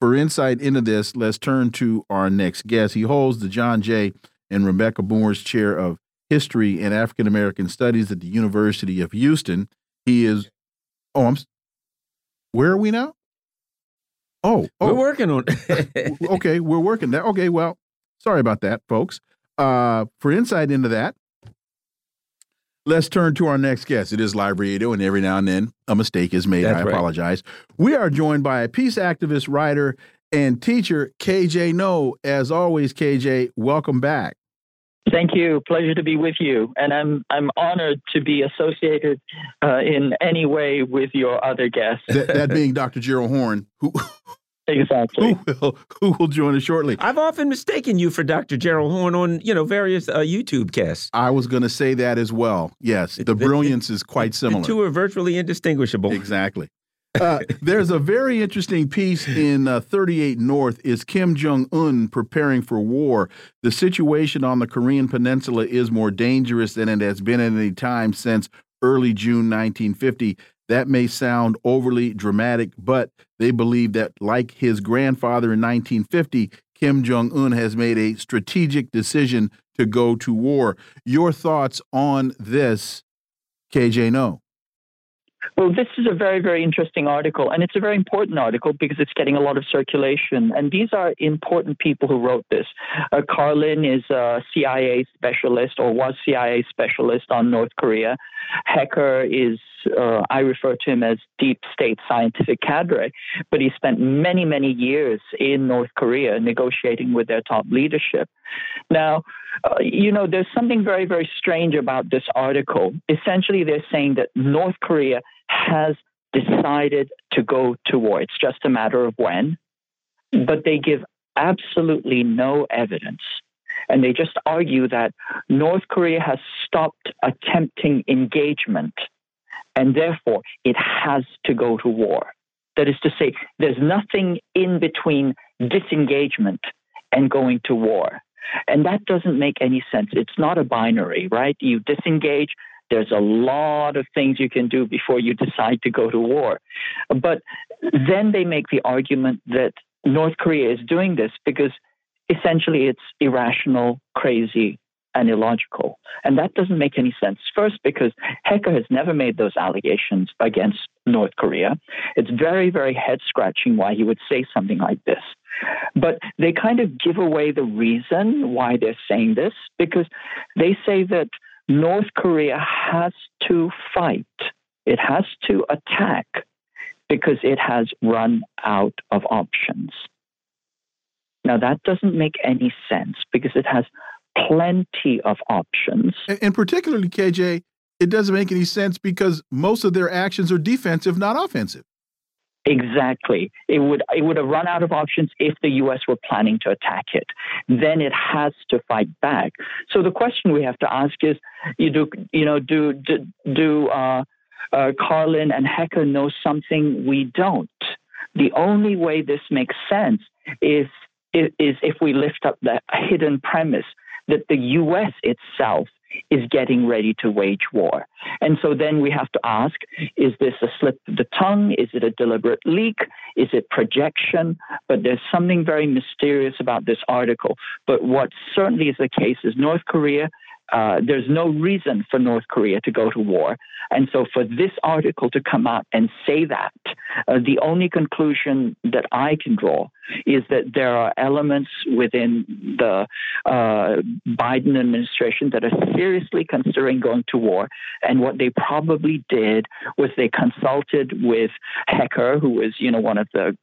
For insight into this, let's turn to our next guest. He holds the John Jay and Rebecca Moores Chair of History and African American Studies at the University of Houston. He is, oh, I'm, where are we now? Oh, oh. we're working on. [LAUGHS] [LAUGHS] okay, we're working that. Okay, well, sorry about that, folks. Uh, for insight into that, Let's turn to our next guest. It is live radio, and every now and then a mistake is made. That's I right. apologize. We are joined by a peace activist, writer, and teacher, KJ Noh. As always, KJ, welcome back. Thank you. Pleasure to be with you, and I'm I'm honored to be associated uh, in any way with your other guests. that, that [LAUGHS] being Dr. Gerald Horne, who Exactly. Who will, who will join us shortly? I've often mistaken you for Dr. Gerald Horne on you know various uh, YouTube casts. I was going to say that as well. Yes, the, the brilliance is quite similar. The two are virtually indistinguishable. Exactly. Uh, there's a very interesting piece in uh, 38 North. Is Kim Jong Un preparing for war? The situation on the Korean Peninsula is more dangerous than it has been at any time since early June 1950. That may sound overly dramatic, but they believe that, like his grandfather in 1950, Kim Jong un has made a strategic decision to go to war. Your thoughts on this, KJ Noh? Well, this is a very, very interesting article, and it's a very important article because it's getting a lot of circulation. And these are important people who wrote this. Uh, Carlin is a CIA specialist or was CIA specialist on North Korea. Hecker is, uh, I refer to him as deep state scientific cadre, but he spent many, many years in North Korea negotiating with their top leadership. Now, uh, you know, there's something very, very strange about this article. Essentially, they're saying that North Korea has decided to go to war. It's just a matter of when. but they give absolutely no evidence. And they just argue that North Korea has stopped attempting engagement and therefore it has to go to war. That is to say, there's nothing in between disengagement and going to war. And that doesn't make any sense. It's not a binary, right? You disengage, there's a lot of things you can do before you decide to go to war. But then they make the argument that North Korea is doing this because essentially it's irrational, crazy, and illogical. And that doesn't make any sense. First, because Hecker has never made those allegations against North Korea. It's very, very head scratching why he would say something like this. But they kind of give away the reason why they're saying this because they say that North Korea has to fight, it has to attack because it has run out of options. Now, that doesn't make any sense because it has plenty of options. And, and, particularly, KJ, it doesn't make any sense because most of their actions are defensive, not offensive. Exactly. It would it would have run out of options if the U.S. were planning to attack it. Then it has to fight back. So the question we have to ask is, you do you know do do, do uh, uh, Carlin and Hecker know something we don't? The only way this makes sense is is if we lift up the hidden premise that the U.S. itself is getting ready to wage war. And so then we have to ask is this a slip of the tongue? Is it a deliberate leak? Is it projection? But there's something very mysterious about this article. But what certainly is the case is North Korea uh, there's no reason for North Korea to go to war. And so, for this article to come out and say that, uh, the only conclusion that I can draw is that there are elements within the uh, Biden administration that are seriously considering going to war. And what they probably did was they consulted with Hecker, who was, you know, one of the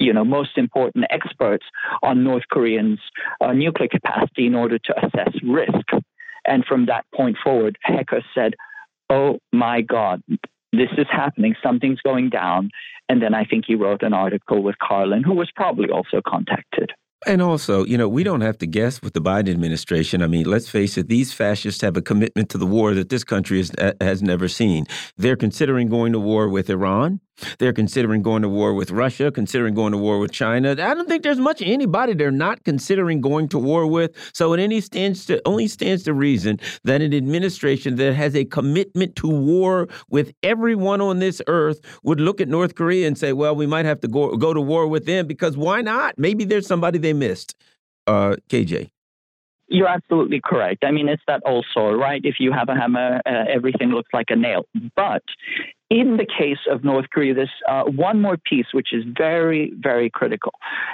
you know, most important experts on North Koreans' uh, nuclear capacity in order to assess risk. And from that point forward, Hecker said, Oh my God, this is happening. Something's going down. And then I think he wrote an article with Carlin, who was probably also contacted. And also, you know, we don't have to guess with the Biden administration. I mean, let's face it, these fascists have a commitment to the war that this country has, uh, has never seen. They're considering going to war with Iran. They're considering going to war with Russia, considering going to war with China. I don't think there's much anybody they're not considering going to war with. So it only stands to only stands to reason that an administration that has a commitment to war with everyone on this earth would look at North Korea and say, "Well, we might have to go go to war with them because why not? Maybe there's somebody they missed." Uh, KJ. You're absolutely correct. I mean, it's that saw, right? If you have a hammer, uh, everything looks like a nail. But in the case of North Korea, there's uh, one more piece which is very, very critical,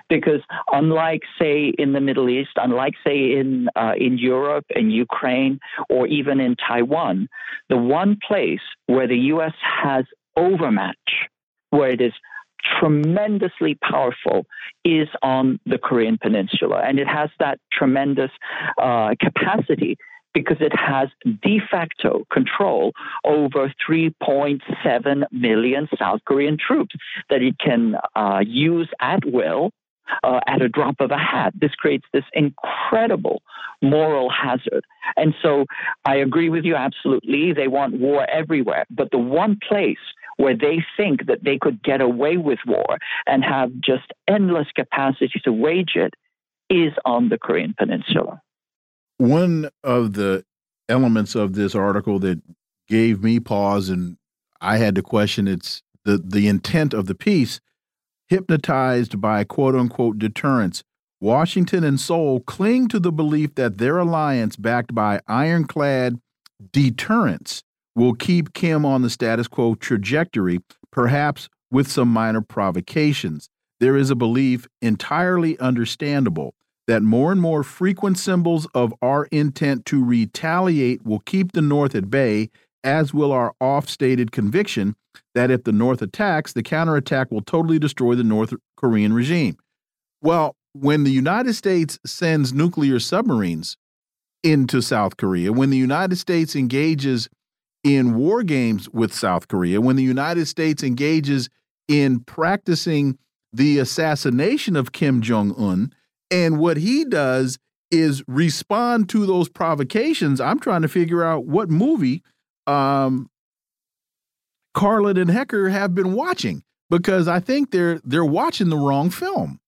because unlike, say, in the Middle East, unlike, say, in uh, in Europe and Ukraine, or even in Taiwan, the one place where the U.S. has overmatch, where it is tremendously powerful is on the Korean Peninsula. And it has that tremendous uh, capacity because it has de facto control over 3.7 million South Korean troops that it can uh, use at will. Uh, at a drop of a hat. This creates this incredible moral hazard. And so I agree with you absolutely. They want war everywhere. But the one place where they think that they could get away with war and have just endless capacity to wage it is on the Korean Peninsula. One of the elements of this article that gave me pause and I had to question its the the intent of the piece hypnotized by quote unquote deterrence Washington and Seoul cling to the belief that their alliance backed by ironclad deterrence will keep Kim on the status quo trajectory, perhaps with some minor provocations. There is a belief, entirely understandable, that more and more frequent symbols of our intent to retaliate will keep the North at bay, as will our off stated conviction that if the North attacks, the counterattack will totally destroy the North Korean regime. Well, when the United States sends nuclear submarines into South Korea, when the United States engages in war games with South Korea, when the United States engages in practicing the assassination of Kim Jong Un, and what he does is respond to those provocations. I'm trying to figure out what movie um, Carlin and Hecker have been watching because I think they're they're watching the wrong film.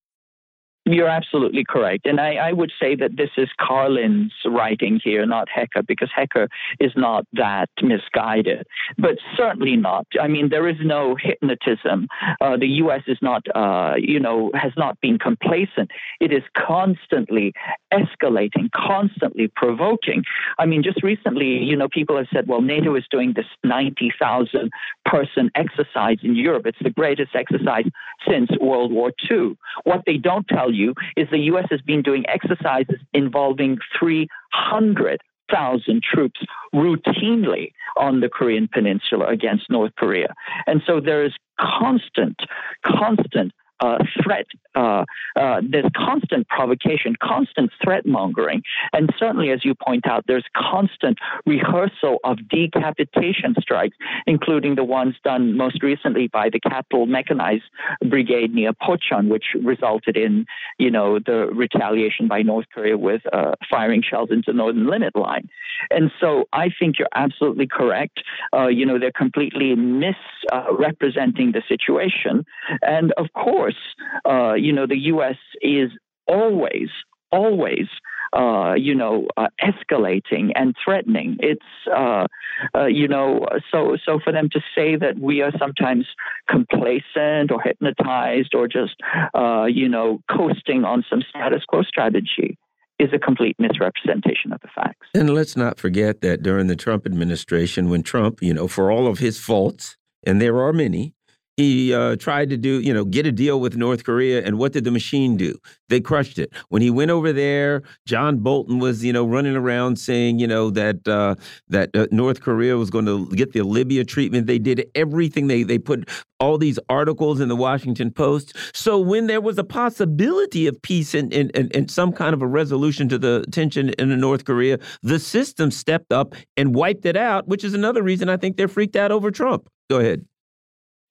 You're absolutely correct. And I, I, would say that this is Carlin's writing here, not Hecker, because Hecker is not that misguided, but certainly not. I mean, there is no hypnotism. Uh, the U.S. is not, uh, you know, has not been complacent. It is constantly escalating, constantly provoking. I mean, just recently, you know, people have said, well, NATO is doing this 90,000 person exercise in Europe. It's the greatest exercise since World War II. What they don't tell you is the U.S. has been doing exercises involving 300,000 troops routinely on the Korean Peninsula against North Korea. And so there is constant, constant uh, threat. Uh, uh, there's constant provocation, constant threat mongering, and certainly, as you point out, there's constant rehearsal of decapitation strikes, including the ones done most recently by the Capital Mechanized Brigade near Pocheon, which resulted in, you know, the retaliation by North Korea with uh, firing shells into the Northern Limit Line. And so, I think you're absolutely correct. Uh, you know, they're completely misrepresenting the situation, and of course course, uh, you know, the U.S. is always, always, uh, you know, uh, escalating and threatening. It's, uh, uh, you know, so so for them to say that we are sometimes complacent or hypnotized or just, uh, you know, coasting on some status quo strategy is a complete misrepresentation of the facts. And let's not forget that during the Trump administration, when Trump, you know, for all of his faults, and there are many, he uh, tried to do, you know, get a deal with North Korea. And what did the machine do? They crushed it. When he went over there, John Bolton was, you know, running around saying, you know, that uh, that uh, North Korea was going to get the Libya treatment. They did everything. They they put all these articles in the Washington Post. So when there was a possibility of peace and and, and, and some kind of a resolution to the tension in North Korea, the system stepped up and wiped it out, which is another reason I think they're freaked out over Trump. Go ahead.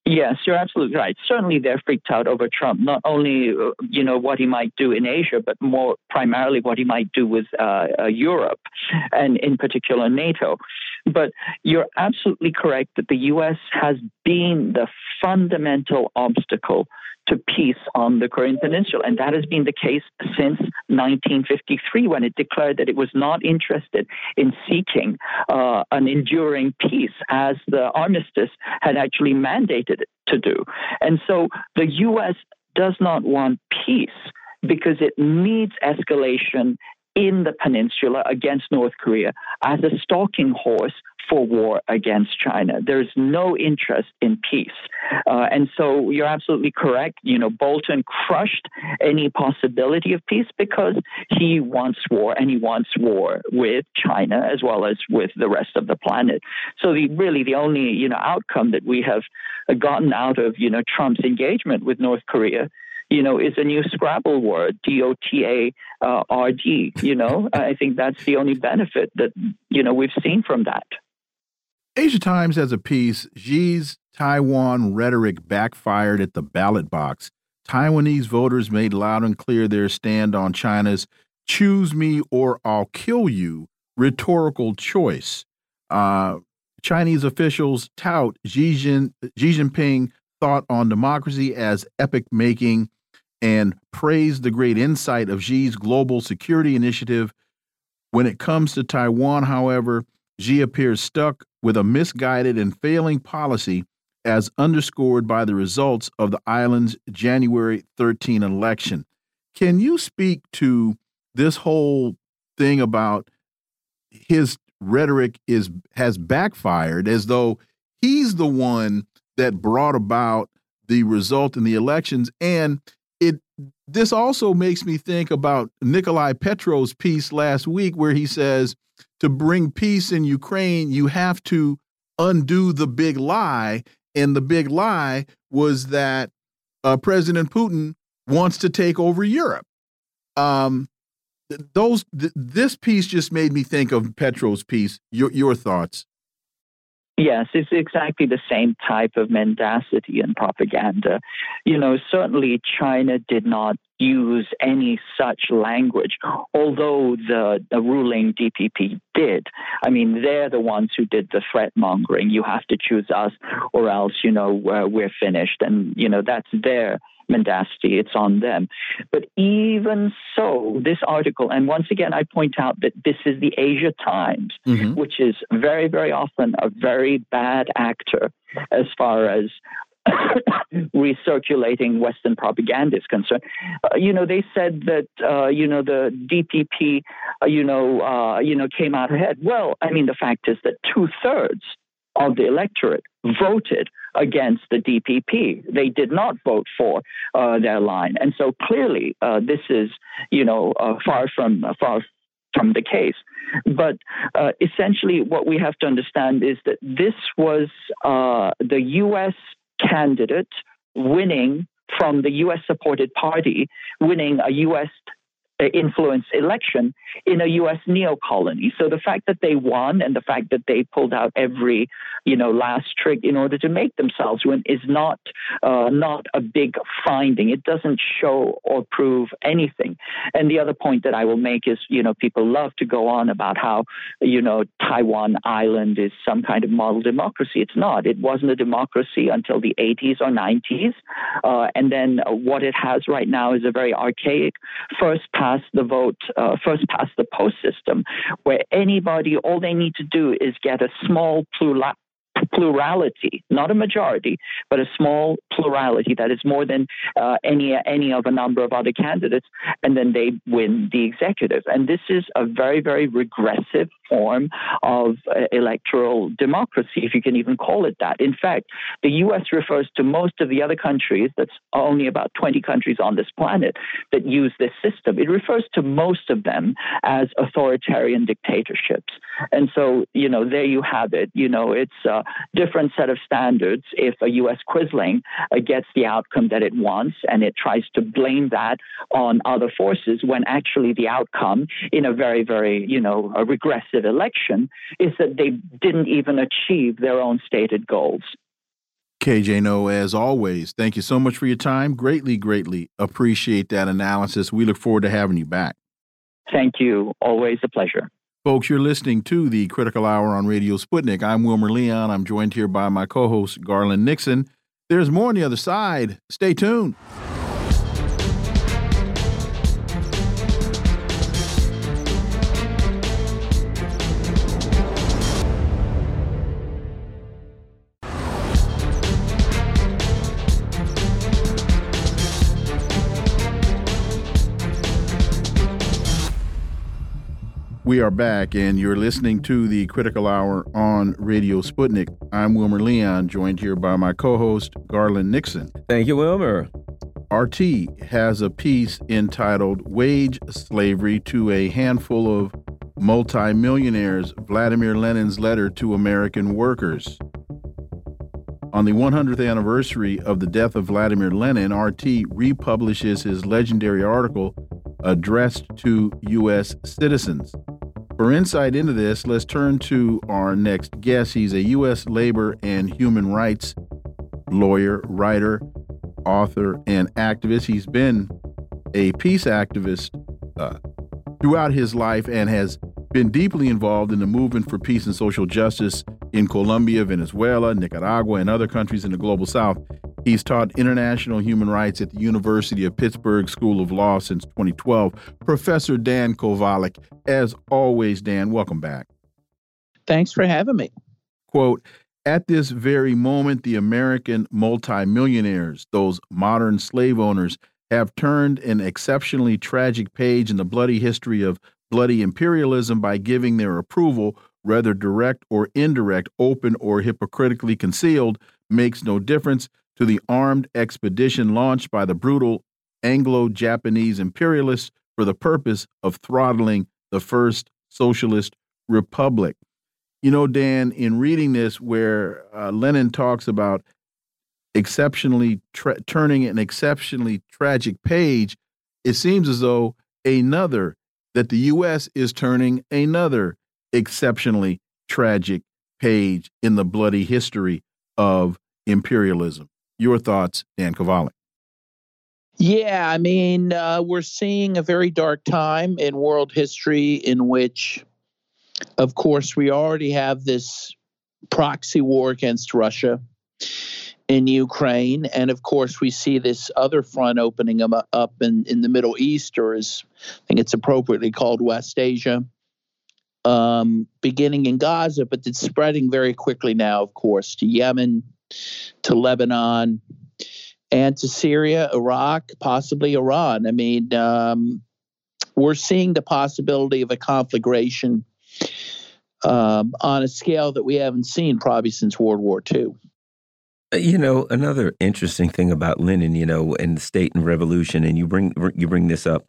Yes, you're absolutely right. Certainly, they're freaked out over Trump. Not only, you know, what he might do in Asia, but more primarily what he might do with uh, uh, Europe, and in particular NATO. But you're absolutely correct that the U.S. has been the fundamental obstacle to peace on the Korean Peninsula. And that has been the case since 1953 when it declared that it was not interested in seeking uh, an enduring peace as the armistice had actually mandated it to do. And so the U.S. does not want peace because it needs escalation in the peninsula against North Korea as a stalking horse for war against China. There's no interest in peace. Uh, and so you're absolutely correct. You know, Bolton crushed any possibility of peace because he wants war and he wants war with China as well as with the rest of the planet. So the, really the only, you know, outcome that we have gotten out of, you know, Trump's engagement with North Korea you know, is a new Scrabble word, D O T A R D. You know, I think that's the only benefit that, you know, we've seen from that. Asia Times has a piece Xi's Taiwan rhetoric backfired at the ballot box. Taiwanese voters made loud and clear their stand on China's choose me or I'll kill you rhetorical choice. Uh, Chinese officials tout Xi, Jin, Xi Jinping thought on democracy as epic making and praised the great insight of Xi's global security initiative. When it comes to Taiwan, however, Xi appears stuck with a misguided and failing policy as underscored by the results of the island's January 13 election. Can you speak to this whole thing about his rhetoric is has backfired as though he's the one that brought about the result in the elections and it this also makes me think about Nikolai Petrov's piece last week where he says to bring peace in Ukraine, you have to undo the big lie. And the big lie was that uh, President Putin wants to take over Europe. Um, those th this piece just made me think of Petrov's piece. Your your thoughts? Yes, it's exactly the same type of mendacity and propaganda. You know, certainly China did not use any such language, although the, the ruling DPP did. I mean, they're the ones who did the threat mongering. You have to choose us, or else, you know, uh, we're finished. And, you know, that's their mendacity, it's on them. But even so, this article, and once again, I point out that this is the Asia Times, mm-hmm. which is very, very often a very bad actor as far as [COUGHS] recirculating Western propaganda is concerned. Uh, you know, they said that uh, you know the DPP, uh, you know, uh, you know, came out ahead. Well, I mean, the fact is that two thirds of the electorate voted against the DPP. They did not vote for uh, their line, and so clearly uh, this is, you know, uh, far from far from the case. But uh, essentially, what we have to understand is that this was uh, the U.S. candidate winning from the U.S. supported party, winning a U.S influence election in a U.S. neo-colony. So the fact that they won and the fact that they pulled out every, you know, last trick in order to make themselves win is not uh, not a big finding. It doesn't show or prove anything. And the other point that I will make is, you know, people love to go on about how, you know, Taiwan Island is some kind of model democracy. It's not. It wasn't a democracy until the 80s or 90s, uh, and then what it has right now is a very archaic first past the vote, uh, first past the post system, where anybody, all they need to do is get a small plural plurality, not a majority, but a small plurality that is more than uh, any any of a number of other candidates, and then they win the executive. And this is a very very regressive form of uh, electoral democracy, if you can even call it that. In fact, the U.S. refers to most of the other countries. That's only about 20 countries on this planet that use this system. It refers to most of them as authoritarian dictatorships. And so, you know, there you have it. You know, it's a different set of standards if a U.S. Quisling uh, gets the outcome that it wants and it tries to blame that on other forces when actually the outcome in a very, very, you know, a election is that they didn't even achieve their own stated goals. KJ Noh, as always, thank you so much for your time. Greatly, greatly appreciate that analysis. We look forward to having you back. Thank you. Always a pleasure. Folks, you're listening to the Critical Hour on Radio Sputnik. I'm Wilmer Leon. I'm joined here by my co host, Garland Nixon. There's more on the other side. Stay tuned. We are back, and you're listening to the Critical Hour on Radio Sputnik. I'm Wilmer Leon, joined here by my co host, Garland Nixon. Thank you, Wilmer. RT has a piece entitled Wage Slavery to a Handful of Multimillionaires Vladimir Lenin's Letter to American Workers. On the 100th anniversary of the death of Vladimir Lenin, RT republishes his legendary article addressed to U.S. citizens. For insight into this, let's turn to our next guest. He's a U.S. labor and human rights lawyer, writer, author, and activist. He's been a peace activist uh, throughout his life and has been deeply involved in the movement for peace and social justice in Colombia, Venezuela, Nicaragua, and other countries in the global south. He's taught international human rights at the University of Pittsburgh School of Law since 2012. Professor Dan Kovalik, as always, Dan, welcome back. Thanks for having me. Quote, at this very moment, the American multimillionaires, those modern slave owners, have turned an exceptionally tragic page in the bloody history of bloody imperialism by giving their approval, whether direct or indirect, open or hypocritically concealed, makes no difference to the armed expedition launched by the brutal Anglo Japanese imperialists for the purpose of throttling the first socialist republic. You know, Dan, in reading this, where uh, Lenin talks about exceptionally turning an exceptionally tragic page, it seems as though another, that the U.S. is turning another exceptionally tragic page in the bloody history of imperialism. Your thoughts, Dan Kovalik? Yeah, I mean, uh, we're seeing a very dark time in world history in which, of course, we already have this proxy war against Russia in Ukraine. And of course, we see this other front opening up in, in the Middle East, or as I think it's appropriately called West Asia, um, beginning in Gaza, but it's spreading very quickly now, of course, to Yemen, to Lebanon, and to Syria, Iraq, possibly Iran. I mean, um, we're seeing the possibility of a conflagration um, on a scale that we haven't seen probably since World War II. Uh, you know, another interesting thing about Lenin, you know, and the state and revolution, and you bring you bring this up.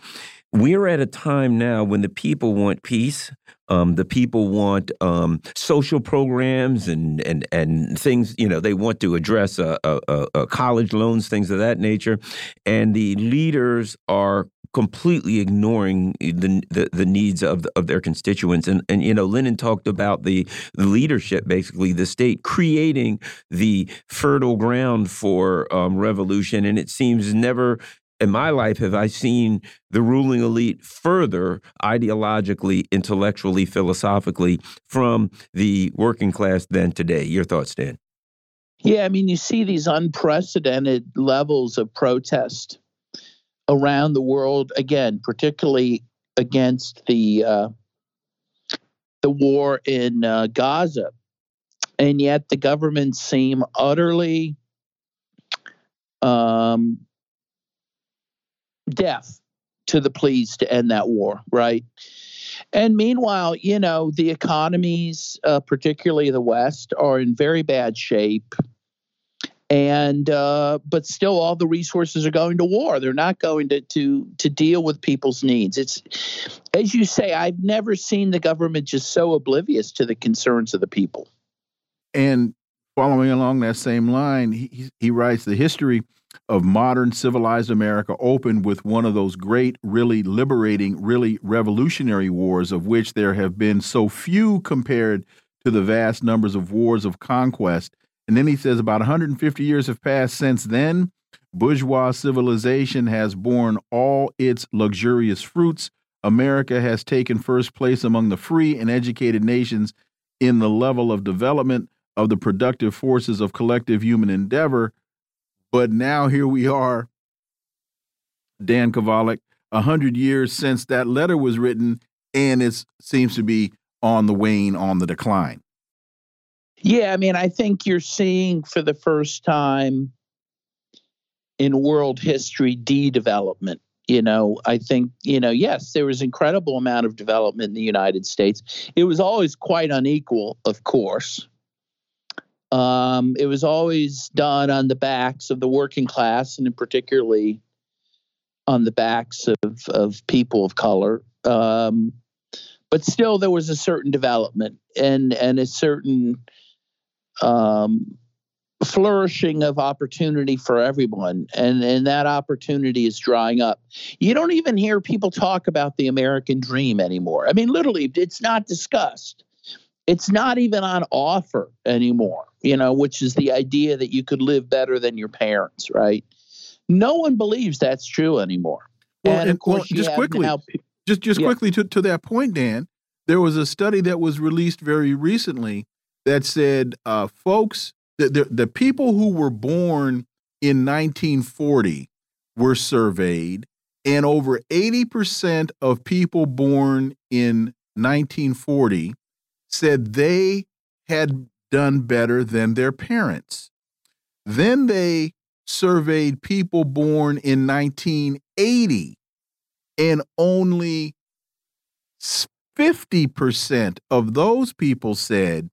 We're at a time now when the people want peace. Um, the people want um, social programs and and and things. You know, they want to address a, a, a college loans, things of that nature, and the leaders are completely ignoring the, the, the needs of the, of their constituents. And and you know, Lenin talked about the, the leadership, basically the state creating the fertile ground for um, revolution. And it seems never in my life have I seen the ruling elite further ideologically, intellectually, philosophically from the working class than today. Your thoughts, Dan? Yeah, I mean, you see these unprecedented levels of protest around the world again, particularly against the uh, the war in uh, Gaza, and yet the governments seem utterly um, deaf to the pleas to end that war, right? And meanwhile, you know, the economies, uh, particularly the West, are in very bad shape. And uh, but still all the resources are going to war. They're not going to to to deal with people's needs. It's as you say i've never seen the government just so oblivious to the concerns of the people. And following along that same line he, he writes the history of modern civilized america opened with one of those great really liberating really revolutionary wars of which there have been so few compared to the vast numbers of wars of conquest and then he says about 150 years have passed since then. Bourgeois civilization has borne all its luxurious fruits. America has taken first place among the free and educated nations in the level of development of the productive forces of collective human endeavor. But now here we are, Dan Kovalik, a hundred years since that letter was written, and it seems to be on the wane, on the decline. Yeah, I mean, I think you're seeing for the first time in world history de-development. You know, I think, you know, yes, there was incredible amount of development in the United States. It was always quite unequal, of course. Um, it was always done on the backs of the working class, and particularly on the backs of, of people of color. Um, but still, there was a certain development and and a certain um, flourishing of opportunity for everyone. And and that opportunity is drying up. You don't even hear people talk about the american dream anymore. I mean literally it's not discussed it's not even on offer anymore you know which is the idea that you could live better than your parents right no one believes that's true anymore well, and, of course well, just quickly now, just just yeah. quickly to, to that point dan there was a study that was released very recently that said, uh, folks, the, the, the people who were born in 1940 were surveyed, and over 80% of people born in 1940 said they had done better than their parents. Then they surveyed people born in 1980, and only 50% of those people said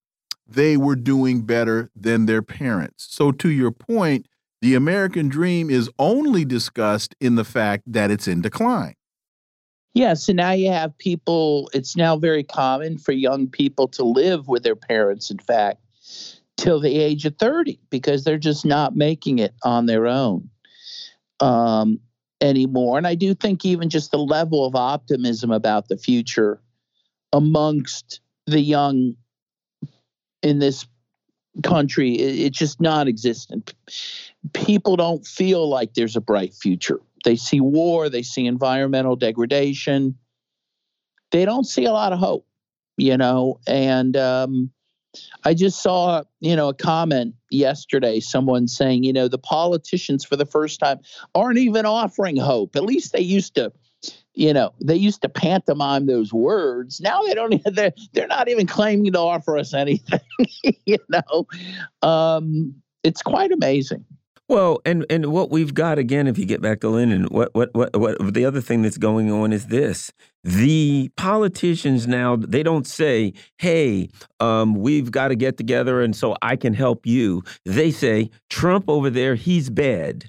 they were doing better than their parents. So, to your point, the American dream is only discussed in the fact that it's in decline. Yeah, so now you have people, it's now very common for young people to live with their parents, in fact, till the age of 30 because they're just not making it on their own um, anymore. And I do think even just the level of optimism about the future amongst the young in this country, it's just non existent. People don't feel like there's a bright future. They see war, they see environmental degradation. They don't see a lot of hope, you know. And um, I just saw, you know, a comment yesterday, someone saying, you know, the politicians for the first time aren't even offering hope. At least they used to you know they used to pantomime those words now they don't they're, they're not even claiming to offer us anything [LAUGHS] you know um, it's quite amazing well, and and what we've got again, if you get back to Lenin, what what what what the other thing that's going on is this: the politicians now they don't say, "Hey, um, we've got to get together, and so I can help you." They say, "Trump over there, he's bad,"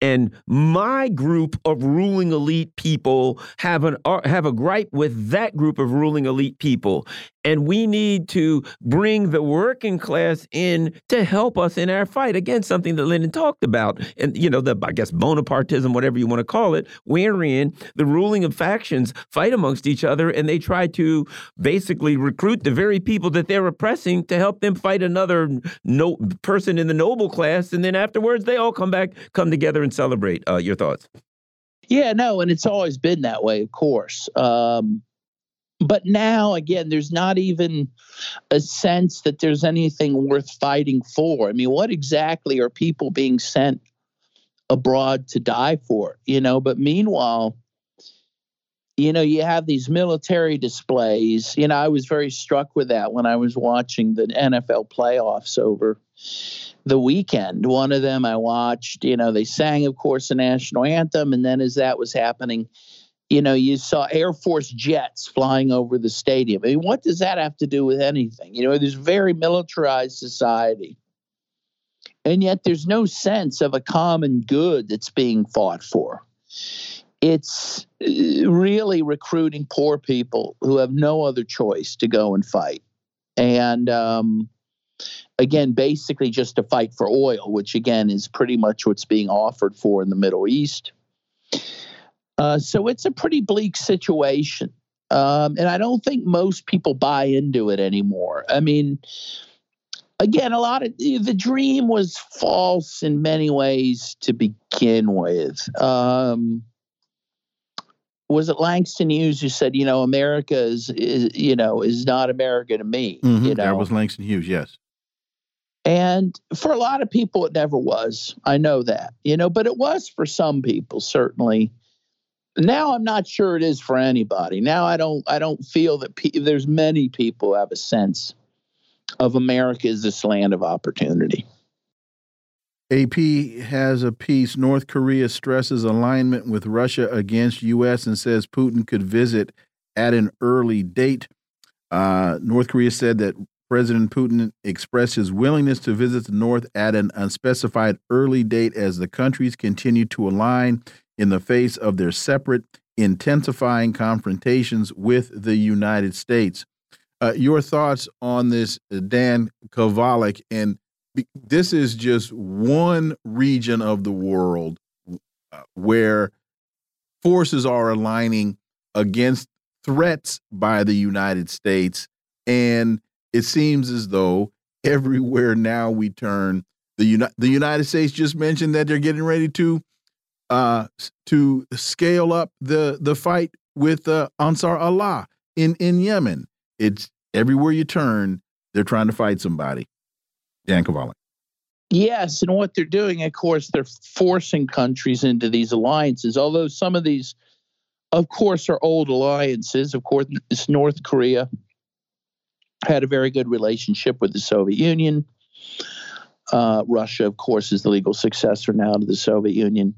and my group of ruling elite people have an uh, have a gripe with that group of ruling elite people, and we need to bring the working class in to help us in our fight against something that Lenin talked about. And, you know, the, I guess, Bonapartism, whatever you want to call it, wherein the ruling of factions fight amongst each other and they try to basically recruit the very people that they're oppressing to help them fight another no person in the noble class. And then afterwards, they all come back, come together and celebrate. Uh, your thoughts? Yeah, no, and it's always been that way, of course. Um, but now again there's not even a sense that there's anything worth fighting for i mean what exactly are people being sent abroad to die for you know but meanwhile you know you have these military displays you know i was very struck with that when i was watching the nfl playoffs over the weekend one of them i watched you know they sang of course the national anthem and then as that was happening you know, you saw Air Force jets flying over the stadium. I mean, what does that have to do with anything? You know, there's very militarized society. And yet there's no sense of a common good that's being fought for. It's uh, really recruiting poor people who have no other choice to go and fight. And um, again, basically just to fight for oil, which again is pretty much what's being offered for in the Middle East. Uh, so it's a pretty bleak situation. Um, and I don't think most people buy into it anymore. I mean, again, a lot of the dream was false in many ways to begin with. Um, was it Langston Hughes who said, you know, America is, is you know, is not America to me? Mm-hmm. You know, that was Langston Hughes, yes. And for a lot of people, it never was. I know that, you know, but it was for some people, certainly. Now I'm not sure it is for anybody. Now I don't I don't feel that pe- there's many people have a sense of America as this land of opportunity. AP has a piece. North Korea stresses alignment with Russia against U.S. and says Putin could visit at an early date. Uh, North Korea said that President Putin expressed his willingness to visit the North at an unspecified early date as the countries continue to align in the face of their separate, intensifying confrontations with the United States. Uh, your thoughts on this, uh, Dan Kovalik? And this is just one region of the world uh, where forces are aligning against threats by the United States. And it seems as though [LAUGHS] everywhere now we turn, the, Uni the United States just mentioned that they're getting ready to uh, to scale up the the fight with uh, Ansar Allah in in Yemen. It's everywhere you turn, they're trying to fight somebody. Dan Kovalik. Yes, and what they're doing, of course, they're forcing countries into these alliances. Although some of these, of course, are old alliances. Of course, North Korea had a very good relationship with the Soviet Union. Uh, Russia, of course, is the legal successor now to the Soviet Union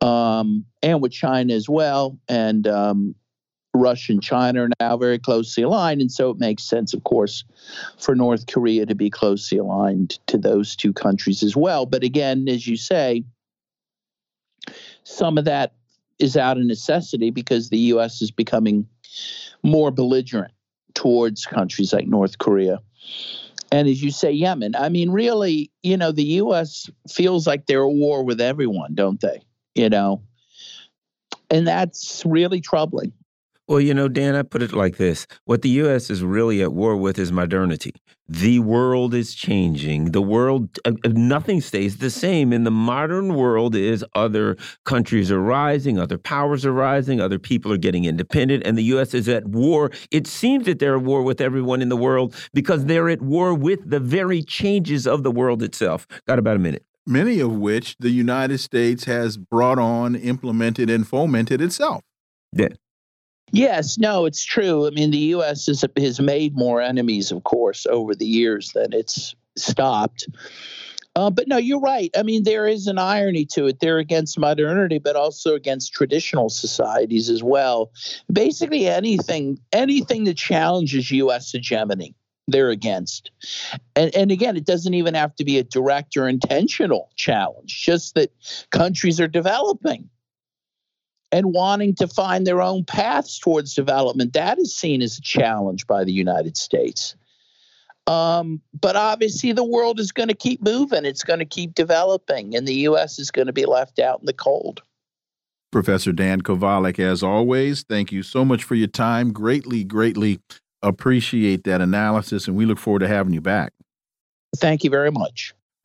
um, and with China as well. And um, Russia and China are now very closely aligned. And so it makes sense, of course, for North Korea to be closely aligned to those two countries as well. But again, as you say, some of that is out of necessity because the U.S. is becoming more belligerent towards countries like North Korea. And as you say, Yemen, I mean, really, you know, the U.S. feels like they're at war with everyone, don't they? you know, and that's really troubling. Well, you know, Dan, I put it like this. What the U.S. is really at war with is modernity. The world is changing. The world, uh, uh, nothing stays the same. In the modern world is other countries are rising, other powers are rising, other people are getting independent, and the U.S. is at war. It seems that they're at war with everyone in the world because they're at war with the very changes of the world itself. Got about a minute. Many of which the United States has brought on, implemented, and fomented itself. Yeah. Yes, no, it's true. I mean, the U.S. Has, has made more enemies, of course, over the years than it's stopped. Uh, but no, you're right. I mean, there is an irony to it. They're against modernity, but also against traditional societies as well. Basically, anything anything that challenges U.S. hegemony, they're against. And and again, it doesn't even have to be a direct or intentional challenge. Just that countries are developing and wanting to find their own paths towards development. That is seen as a challenge by the United States. Um, but obviously, the world is going to keep moving, it's going to keep developing, and the U.S. is going to be left out in the cold. Professor Dan Kovalik, as always, thank you so much for your time. Greatly, greatly appreciate that analysis, and we look forward to having you back. Thank you very much.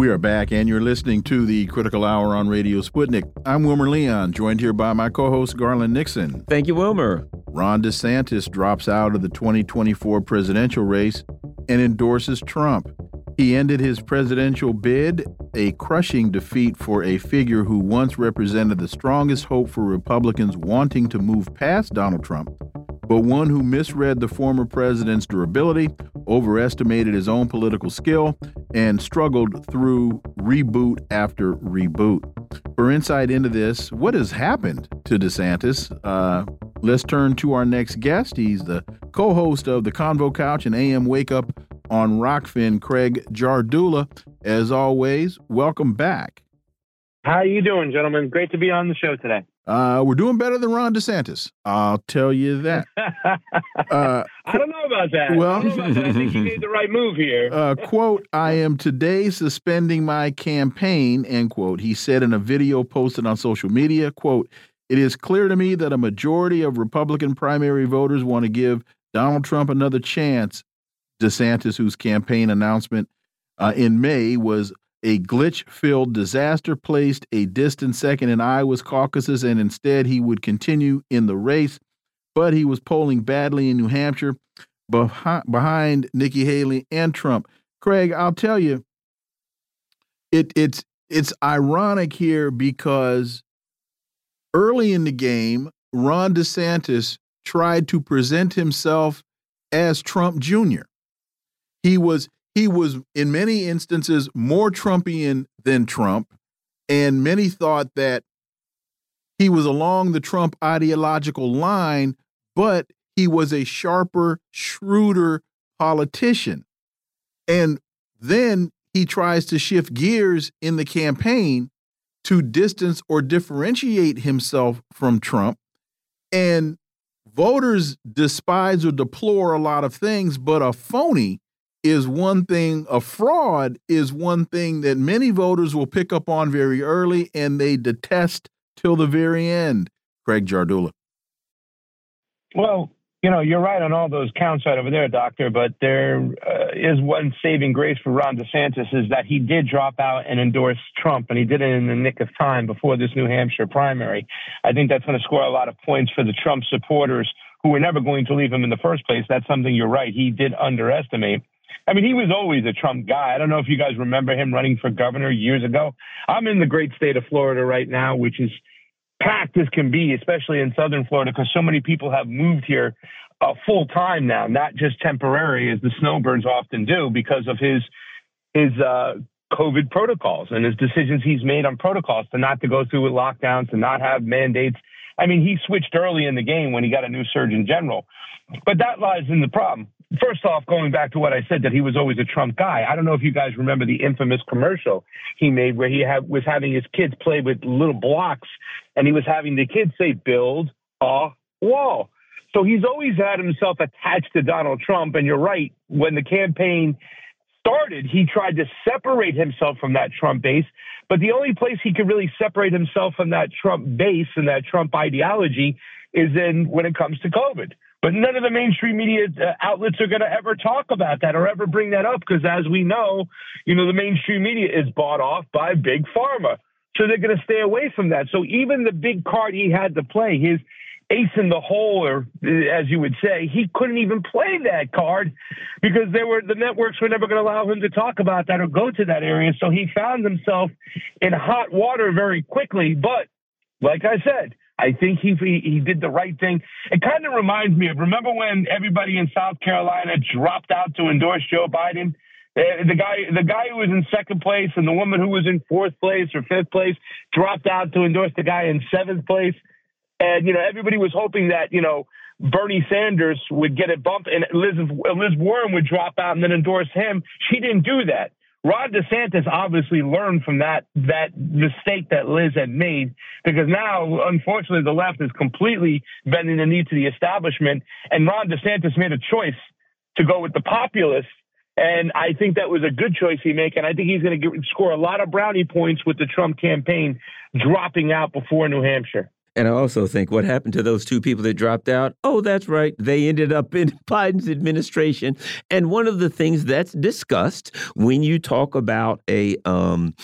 We are back, and you're listening to the Critical Hour on Radio Sputnik. I'm Wilmer Leon, joined here by my co host, Garland Nixon. Thank you, Wilmer. Ron DeSantis drops out of the 2024 presidential race and endorses Trump. He ended his presidential bid, a crushing defeat for a figure who once represented the strongest hope for Republicans wanting to move past Donald Trump but one who misread the former president's durability, overestimated his own political skill, and struggled through reboot after reboot. For insight into this, what has happened to DeSantis, uh, let's turn to our next guest. He's the co host of the Convo Couch and AM Wake Up on Rokfin, Craig Jardula. As always, welcome back. How are you doing, gentlemen? Great to be on the show today. Uh, we're doing better than Ron DeSantis. I'll tell you [LAUGHS] that. Uh, I don't know about that. Well, I, about that. I think you made the right move here. [LAUGHS] uh, quote, I am today suspending my campaign, end quote. He said in a video posted on social media, quote, it is clear to me that a majority of Republican primary voters want to give Donald Trump another chance. DeSantis, whose campaign announcement uh, in May was a glitch filled disaster placed a distant second in Iowa's caucuses, and instead he would continue in the race. But he was polling badly in New Hampshire behind, behind Nikki Haley and Trump. Craig, I'll tell you, it, it's it's ironic here because early in the game, Ron DeSantis tried to present himself as Trump Jr. He was he was in many instances more Trumpian than Trump, and many thought that he was along the Trump ideological line, but he was a sharper, shrewder politician. And then he tries to shift gears in the campaign to distance or differentiate himself from Trump. And voters despise or deplore a lot of things, but a phony is one thing, a fraud is one thing that many voters will pick up on very early and they detest till the very end. Craig Jardula. Well, you know, you're right on all those counts right over there, Doctor, but there uh, is one saving grace for Ron DeSantis is that he did drop out and endorse Trump, and he did it in the nick of time before this New Hampshire primary. I think that's going to score a lot of points for the Trump supporters who were never going to leave him in the first place. That's something you're right. He did underestimate. I mean, he was always a Trump guy. I don't know if you guys remember him running for governor years ago. I'm in the great state of Florida right now, which is packed as can be, especially in southern Florida, because so many people have moved here uh, full time now, not just temporary, as the snowbirds often do, because of his his uh, COVID protocols and his decisions he's made on protocols to not to go through with lockdowns, to not have mandates I mean, he switched early in the game when he got a new Surgeon General. But that lies in the problem. First off, going back to what I said that he was always a Trump guy. I don't know if you guys remember the infamous commercial he made where he was having his kids play with little blocks, and he was having the kids say, "Build a wall." So he's always had himself attached to Donald Trump. And you're right, when the campaign started, he tried to separate himself from that Trump base. But the only place he could really separate himself from that Trump base and that Trump ideology is in when it comes to COVID. But none of the mainstream media uh, outlets are going to ever talk about that or ever bring that up because, as we know, you know, the mainstream media is bought off by big pharma. So they're going to stay away from that. So even the big card he had to play, his ace in the hole, or as you would say, he couldn't even play that card because they were the networks were never going to allow him to talk about that or go to that area. So he found himself in hot water very quickly. But like I said, I think he, he, he did the right thing. It kind of reminds me of remember when everybody in South Carolina dropped out to endorse Joe Biden. The guy, the guy who was in second place, and the woman who was in fourth place or fifth place dropped out to endorse the guy in seventh place. And, you know, everybody was hoping that, you know, Bernie Sanders would get a bump and Liz, Liz Warren would drop out and then endorse him. She didn't do that. Ron DeSantis obviously learned from that that mistake that Liz had made because now, unfortunately, the left is completely bending the knee to the establishment, and Ron DeSantis made a choice to go with the populists. And I think that was a good choice he made, and I think he's going to score a lot of brownie points with the Trump campaign dropping out before New Hampshire. And I also think what happened to those two people that dropped out? Oh, that's right. They ended up in [LAUGHS] Biden's administration. And one of the things that's discussed when you talk about a um,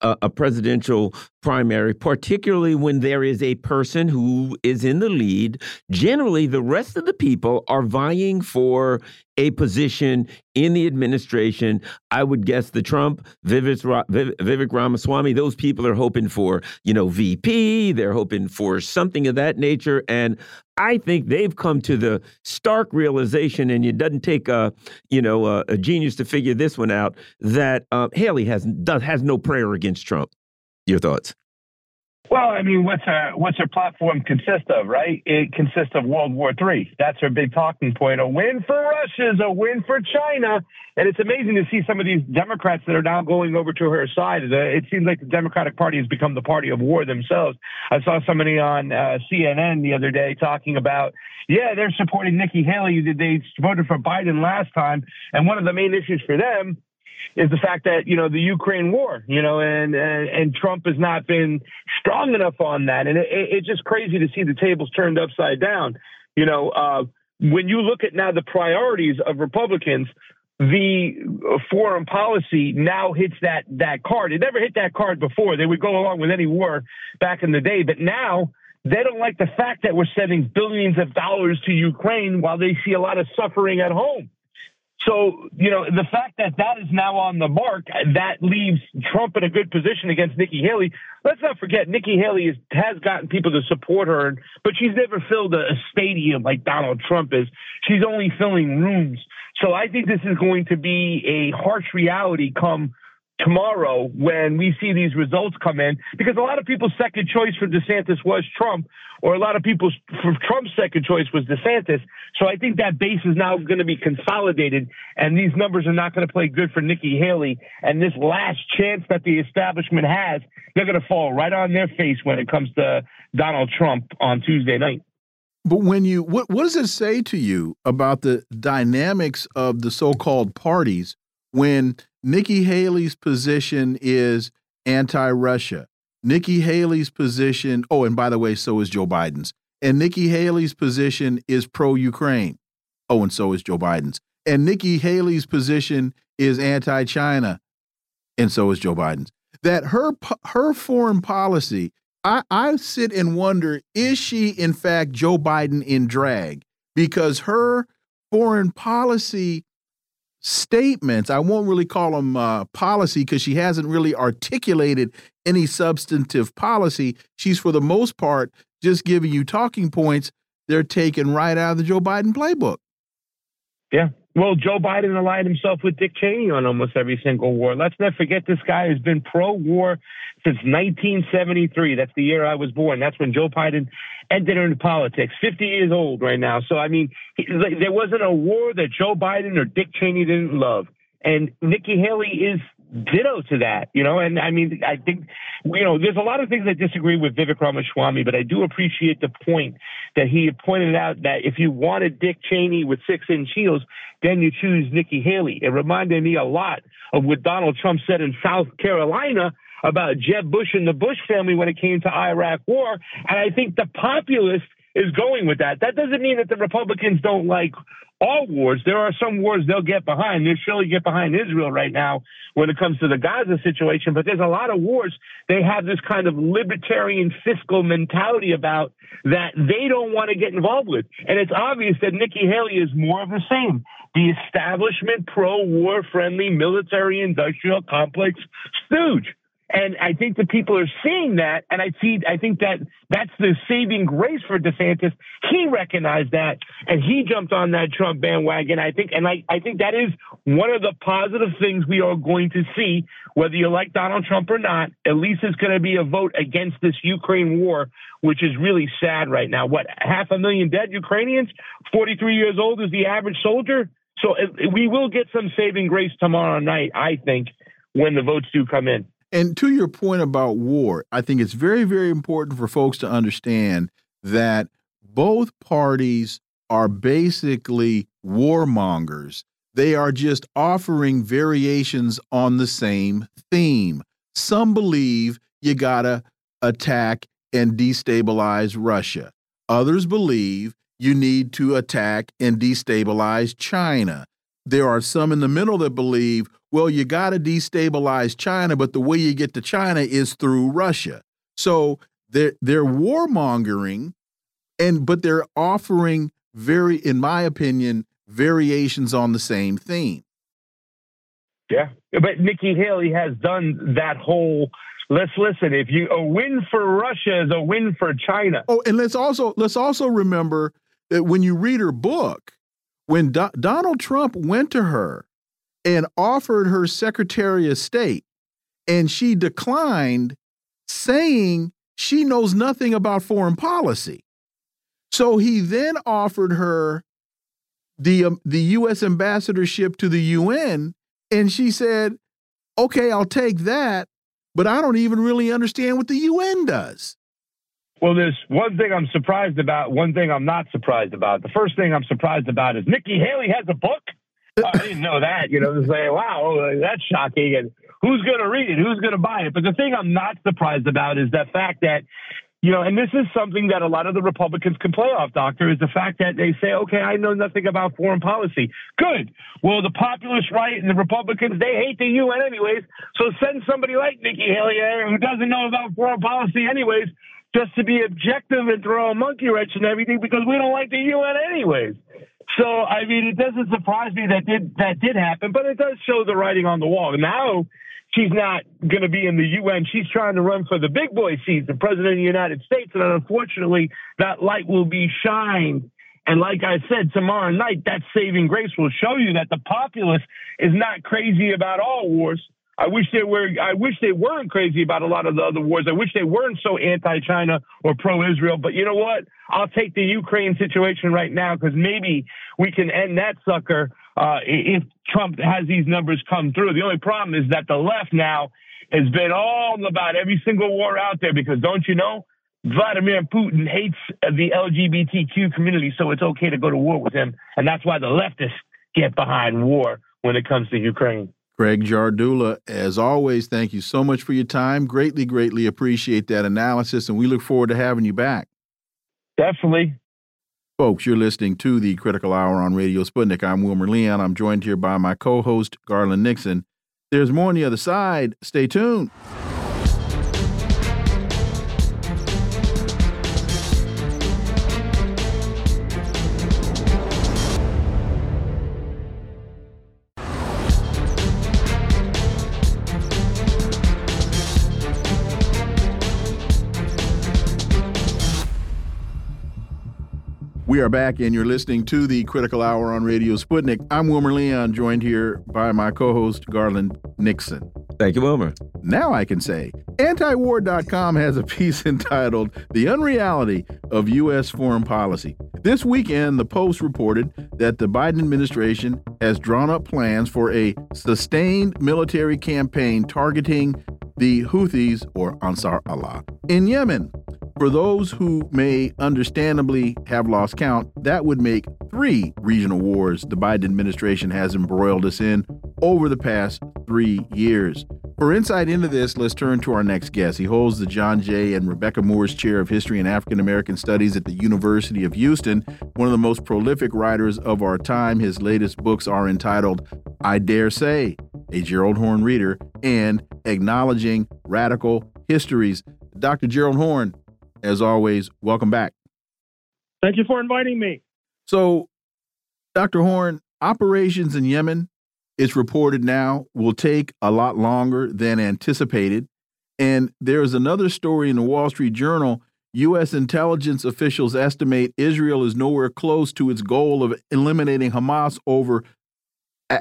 a, a presidential primary, particularly when there is a person who is in the lead, generally the rest of the people are vying for a position in the administration. I would guess the Trump, Vivek, Ramaswamy, those people are hoping for, you know, VP. They're hoping for something of that nature. And I think they've come to the stark realization, and it doesn't take a, you know, a, a genius to figure this one out, that uh, Haley has, does, has no prayer against Trump. Your thoughts? Well, I mean, what's her what's her platform consist of, right? It consists of World War III. That's her big talking point. A win for Russia is a win for China, and it's amazing to see some of these Democrats that are now going over to her side. It seems like the Democratic Party has become the party of war themselves. I saw somebody on uh, CNN the other day talking about, yeah, they're supporting Nikki Haley. They voted for Biden last time, and one of the main issues for them is the fact that you know the Ukraine war, you know, and and, and Trump has not been strong enough on that, and it, it's just crazy to see the tables turned upside down. You know, uh, when you look at now the priorities of Republicans, the foreign policy now hits that that card. It never hit that card before. They would go along with any war back in the day, but now they don't like the fact that we're sending billions of dollars to Ukraine while they see a lot of suffering at home. So, you know, the fact that that is now on the mark, that leaves Trump in a good position against Nikki Haley. Let's not forget, Nikki Haley is, has gotten people to support her, but she's never filled a, a stadium like Donald Trump is. She's only filling rooms. So I think this is going to be a harsh reality come tomorrow when we see these results come in because a lot of people's second choice for DeSantis was Trump or a lot of people's for Trump's second choice was DeSantis. So I think that base is now going to be consolidated and these numbers are not going to play good for Nikki Haley and this last chance that the establishment has, they're going to fall right on their face when it comes to Donald Trump on Tuesday night. But when you what what does it say to you about the dynamics of the so-called parties when Nikki Haley's position is anti Russia. Nikki Haley's position, oh, and by the way, so is Joe Biden's. And Nikki Haley's position is pro Ukraine. Oh, and so is Joe Biden's. And Nikki Haley's position is anti China. And so is Joe Biden's. That her her foreign policy, I, I sit and wonder is she, in fact, Joe Biden in drag? Because her foreign policy statements. I won't really call them uh, policy because she hasn't really articulated any substantive policy. She's, for the most part, just giving you talking points they're taken right out of the Joe Biden playbook. Yeah. Well, Joe Biden allied himself with Dick Cheney on almost every single war. Let's not forget this guy has been pro war since 1973. That's the year I was born. That's when Joe Biden entered into politics. 50 years old right now. So I mean, he, there wasn't a war that Joe Biden or Dick Cheney didn't love, and Nikki Haley is ditto to that, you know. And I mean, I think, you know, there's a lot of things I disagree with Vivek Ramaswamy, but I do appreciate the point that he pointed out that if you wanted Dick Cheney with six inch heels, then you choose Nikki Haley. It reminded me a lot of what Donald Trump said in South Carolina about Jeb Bush and the Bush family when it came to Iraq war. And I think the populace is going with that. That doesn't mean that the Republicans don't like all wars. There are some wars they'll get behind. They'll surely get behind Israel right now when it comes to the Gaza situation. But there's a lot of wars they have this kind of libertarian fiscal mentality about that they don't want to get involved with. And it's obvious that Nikki Haley is more of the same. The establishment pro war friendly military industrial complex stooge. And I think the people are seeing that, and I see. I think that that's the saving grace for DeSantis. He recognized that, and he jumped on that Trump bandwagon. I think, and I, I think that is one of the positive things we are going to see, whether you like Donald Trump or not. At least it's going to be a vote against this Ukraine war, which is really sad right now. What half a million dead Ukrainians? Forty-three years old is the average soldier. So uh, we will get some saving grace tomorrow night, I think, when the votes do come in. And to your point about war, I think it's very, very important for folks to understand that both parties are basically warmongers. They are just offering variations on the same theme. Some believe you gotta attack and destabilize Russia. Others believe you need to attack and destabilize China. There are some in the middle that believe well, you got to destabilize China, but the way you get to China is through Russia. So they're they're warmongering, and but they're offering very, in my opinion, variations on the same theme. Yeah, but Nikki Haley has done that whole. Let's listen. If you a win for Russia is a win for China. Oh, and let's also let's also remember that when you read her book, when Do Donald Trump went to her and offered her Secretary of State, and she declined, saying she knows nothing about foreign policy. So he then offered her the um, the U.S. ambassadorship to the UN, and she said, "Okay, I'll take that, but I don't even really understand what the UN does." Well, there's one thing I'm surprised about, one thing I'm not surprised about. The first thing I'm surprised about is Nikki Haley has a book. I didn't know that. You know, to say, wow, that's shocking. And who's going to read it? Who's going to buy it? But the thing I'm not surprised about is the fact that, you know, and this is something that a lot of the Republicans can play off, Doctor, is the fact that they say, okay, I know nothing about foreign policy. Good. Well, the populist right and the Republicans, they hate the UN anyways. So send somebody like Nikki Haley uh, who doesn't know about foreign policy anyways, just to be objective and throw a monkey wrench and everything because we don't like the UN anyways. So I mean, it doesn't surprise me that did that did happen, but it does show the writing on the wall. Now she's not going to be in the UN. She's trying to run for the big boy seat, the president of the United States, and unfortunately, that light will be shined. And like I said, tomorrow night, that saving grace will show you that the populace is not crazy about all wars. I wish they were. I wish they weren't crazy about a lot of the other wars. I wish they weren't so anti-China or pro-Israel. But you know what? I'll take the Ukraine situation right now because maybe we can end that sucker uh, if Trump has these numbers come through. The only problem is that the left now has been all about every single war out there because don't you know? Vladimir Putin hates the LGBTQ community, so it's okay to go to war with him, and that's why the leftists get behind war when it comes to Ukraine. Craig Jardula, as always, thank you so much for your time. Greatly, greatly appreciate that analysis, and we look forward to having you back. Definitely. Folks, you're listening to the Critical Hour on Radio Sputnik. I'm Wilmer Leon. I'm joined here by my co host, Garland Nixon. There's more on the other side. Stay tuned. We are back, and you're listening to the Critical Hour on Radio Sputnik. I'm Wilmer Leon, joined here by my co host, Garland Nixon. Thank you, Wilmer. Now I can say antiwar.com has a piece [LAUGHS] entitled The Unreality of U.S. Foreign Policy. This weekend, the Post reported that the Biden administration has drawn up plans for a sustained military campaign targeting the Houthis, or Ansar Allah, in Yemen. For those who may understandably have lost count, that would make three regional wars the Biden administration has embroiled us in over the past three years. For insight into this, let's turn to our next guest. He holds the John Jay and Rebecca Moores Chair of History and African American Studies at the University of Houston, one of the most prolific writers of our time. His latest books are entitled I Dare Say, a Gerald Horne Reader, and Acknowledging Radical Histories. Dr. Gerald Horne, as always, welcome back. Thank you for inviting me. So, Dr. Horne, operations in Yemen, it's reported now, will take a lot longer than anticipated. And there's another story in the Wall Street Journal. U.S. intelligence officials estimate Israel is nowhere close to its goal of eliminating Hamas over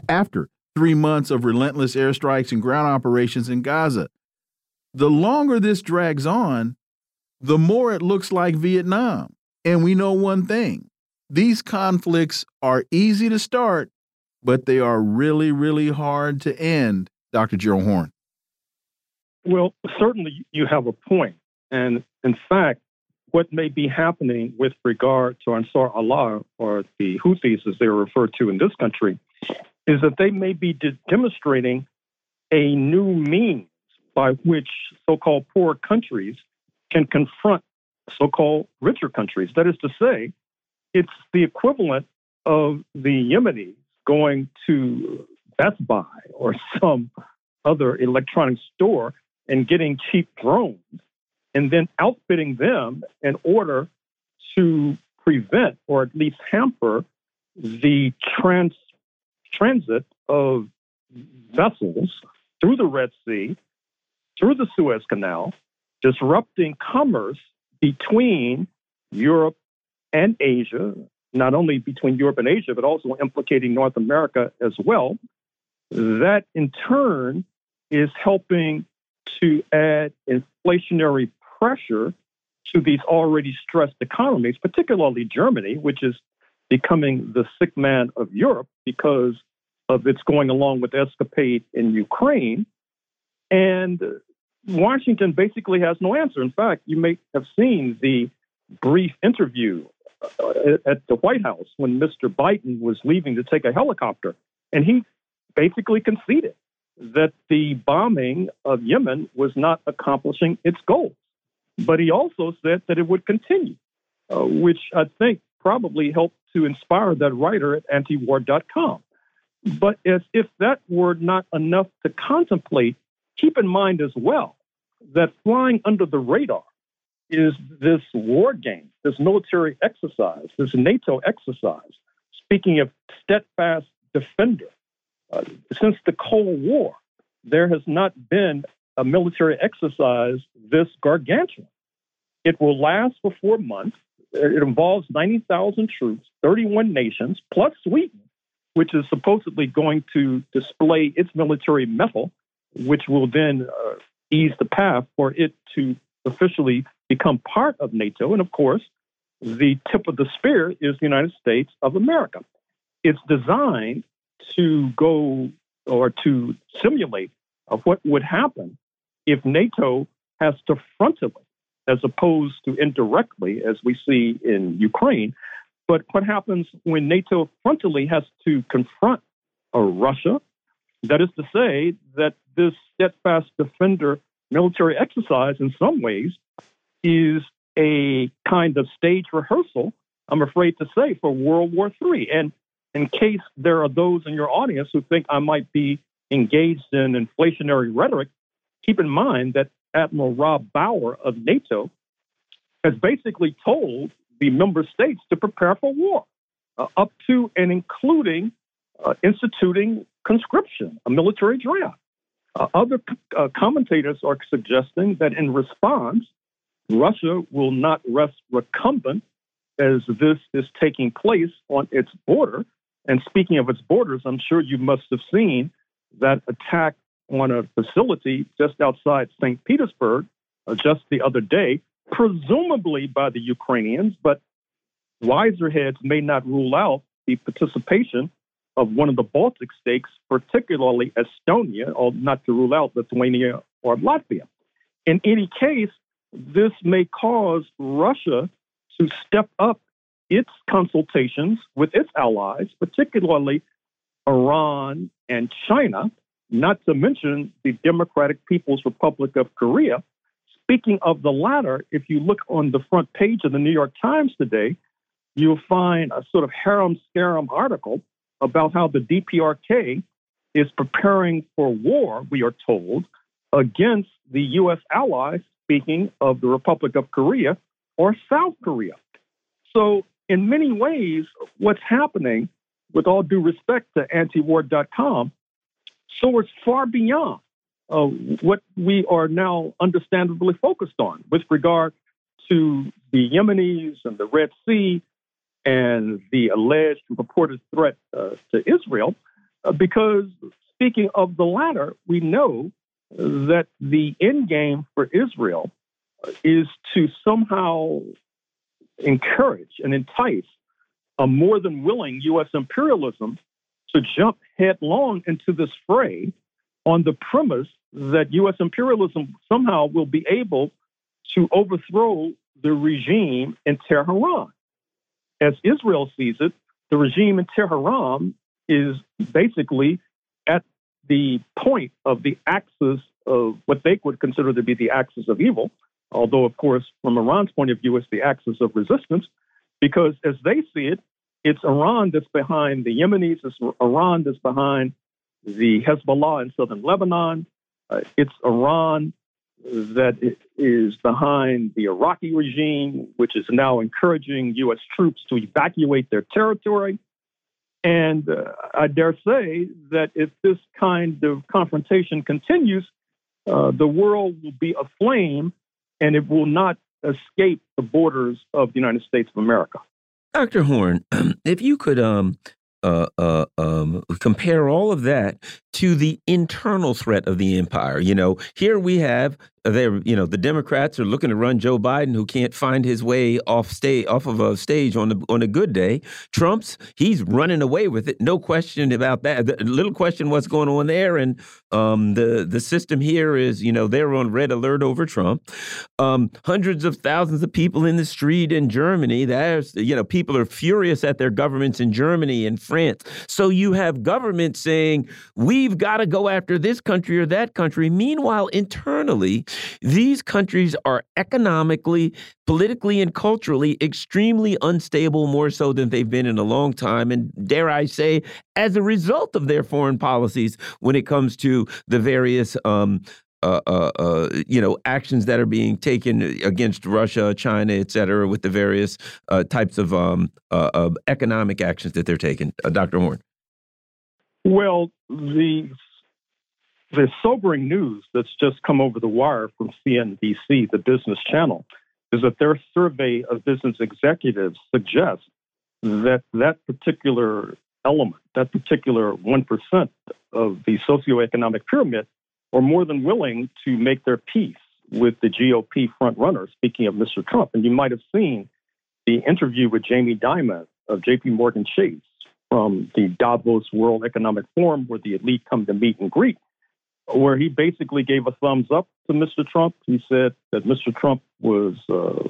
after three months of relentless airstrikes and ground operations in Gaza. The longer this drags on, the more it looks like Vietnam. And we know one thing these conflicts are easy to start, but they are really, really hard to end, Dr. Gerald Horne. Well, certainly you have a point. And in fact, what may be happening with regard to Ansar Allah, or the Houthis as they're referred to in this country, is that they may be de demonstrating a new means by which so called poor countries can confront so called richer countries. That is to say, it's the equivalent of the Yemenis going to Best Buy or [LAUGHS] some other electronic store and getting cheap drones and then outfitting them in order to prevent or at least hamper the trans transit of vessels through the Red Sea, through the Suez Canal, disrupting commerce between Europe and Asia, not only between Europe and Asia, but also implicating North America as well. That in turn is helping to add inflationary pressure to these already stressed economies, particularly Germany, which is becoming the sick man of Europe because of its going along with escapade in Ukraine. And Washington basically has no answer. In fact, you may have seen the brief interview uh, at the White House when Mr. Biden was leaving to take a helicopter, and he basically conceded that the bombing of Yemen was not accomplishing its goals. But he also said that it would continue, uh, which I think probably helped to inspire that writer at antiwar.com. But as if that were not enough to contemplate, keep in mind as well that flying under the radar is this war game, this military exercise, this NATO exercise. Speaking of steadfast defender, uh, since the Cold War, there has not been a military exercise this gargantuan. It will last for four months. It involves 90,000 troops, 31 nations, plus Sweden, which is supposedly going to display its military mettle, which will then uh, ease the path for it to officially become part of NATO. And of course, the tip of the spear is the United States of America. It's designed to go or to simulate of what would happen if NATO has to frontally, as opposed to indirectly, as we see in Ukraine. But what happens when NATO frontally has to confront a Russia? That is to say, that this steadfast defender military exercise, in some ways, is a kind of stage rehearsal, I'm afraid to say, for World War III. And in case there are those in your audience who think I might be engaged in inflationary rhetoric, keep in mind that Admiral Rob Bauer of NATO has basically told the member states to prepare for war, uh, up to and including uh, instituting conscription, a military draft. Uh, other uh, commentators are suggesting that in response, Russia will not rest recumbent as this is taking place on its border. And speaking of its borders, I'm sure you must have seen that attack on a facility just outside St. Petersburg uh, just the other day, presumably by the Ukrainians, but wiser heads may not rule out the participation of one of the Baltic states, particularly Estonia, or not to rule out Lithuania or Latvia. In any case, this may cause Russia to step up its consultations with its allies, particularly Iran and China, not to mention the Democratic People's Republic of Korea. Speaking of the latter, if you look on the front page of the New York Times today, you'll find a sort of harem scarum article about how the DPRK is preparing for war, we are told, against the U.S. allies, speaking of the Republic of Korea or South Korea. So, in many ways, what's happening, with all due respect to antiwar.com, soars far beyond uh, what we are now understandably focused on with regard to the Yemenis and the Red Sea and the alleged and purported threat uh, to Israel, uh, because speaking of the latter, we know that the end game for Israel is to somehow encourage and entice a more than willing U.S. imperialism to jump headlong into this fray on the premise that U.S. imperialism somehow will be able to overthrow the regime in Tehran as Israel sees it, the regime in Tehran is basically at the point of the axis of what they would consider to be the axis of evil, although, of course, from Iran's point of view, it's the axis of resistance, because as they see it, it's Iran that's behind the Yemenis, it's Iran that's behind the Hezbollah in southern Lebanon, uh, it's Iran that is behind the Iraqi regime, which is now encouraging U.S. troops to evacuate their territory. And uh, I dare say that if this kind of confrontation continues, uh, the world will be aflame and it will not escape the borders of the United States of America. Dr. Horne, [CLEARS THROAT] if you could um, uh, uh, um, compare all of that to the internal threat of the empire. You know, here we have they're you know the Democrats are looking to run Joe Biden, who can't find his way off stage off of a stage on the on a good day. Trump's he's running away with it, no question about that. The little question what's going on there, and um, the the system here is you know they're on red alert over Trump. Um, hundreds of thousands of people in the street in Germany. There's you know people are furious at their governments in Germany and France. So you have governments saying we've got to go after this country or that country. Meanwhile, internally these countries are economically, politically, and culturally extremely unstable, more so than they've been in a long time. And dare I say, as a result of their foreign policies when it comes to the various um, uh, uh, uh, you know, actions that are being taken against Russia, China, et cetera, with the various uh, types of, um, uh, economic actions that they're taking. Uh, Dr. Horne. Well, the the sobering news that's just come over the wire from CNBC, the business channel, is that their survey of business executives suggests that that particular element, that particular 1% of the socioeconomic pyramid, are more than willing to make their peace with the GOP frontrunner, speaking of Mr. Trump. And you might have seen the interview with Jamie Dimon of JP Morgan Chase from the Davos World Economic Forum, where the elite come to meet and greet where he basically gave a thumbs up to Mr. Trump. He said that Mr. Trump was uh,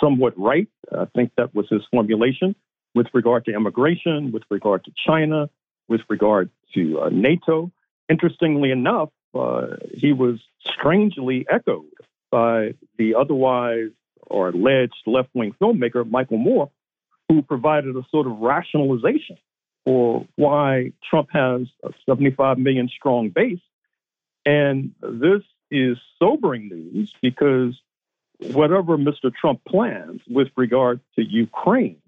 somewhat right. I think that was his formulation with regard to immigration, with regard to China, with regard to uh, NATO. Interestingly enough, uh, he was strangely echoed by the otherwise or alleged left wing filmmaker Michael Moore, who provided a sort of rationalization for why Trump has a 75 million strong base and this is sobering news because whatever Mr. Trump plans with regard to Ukraine,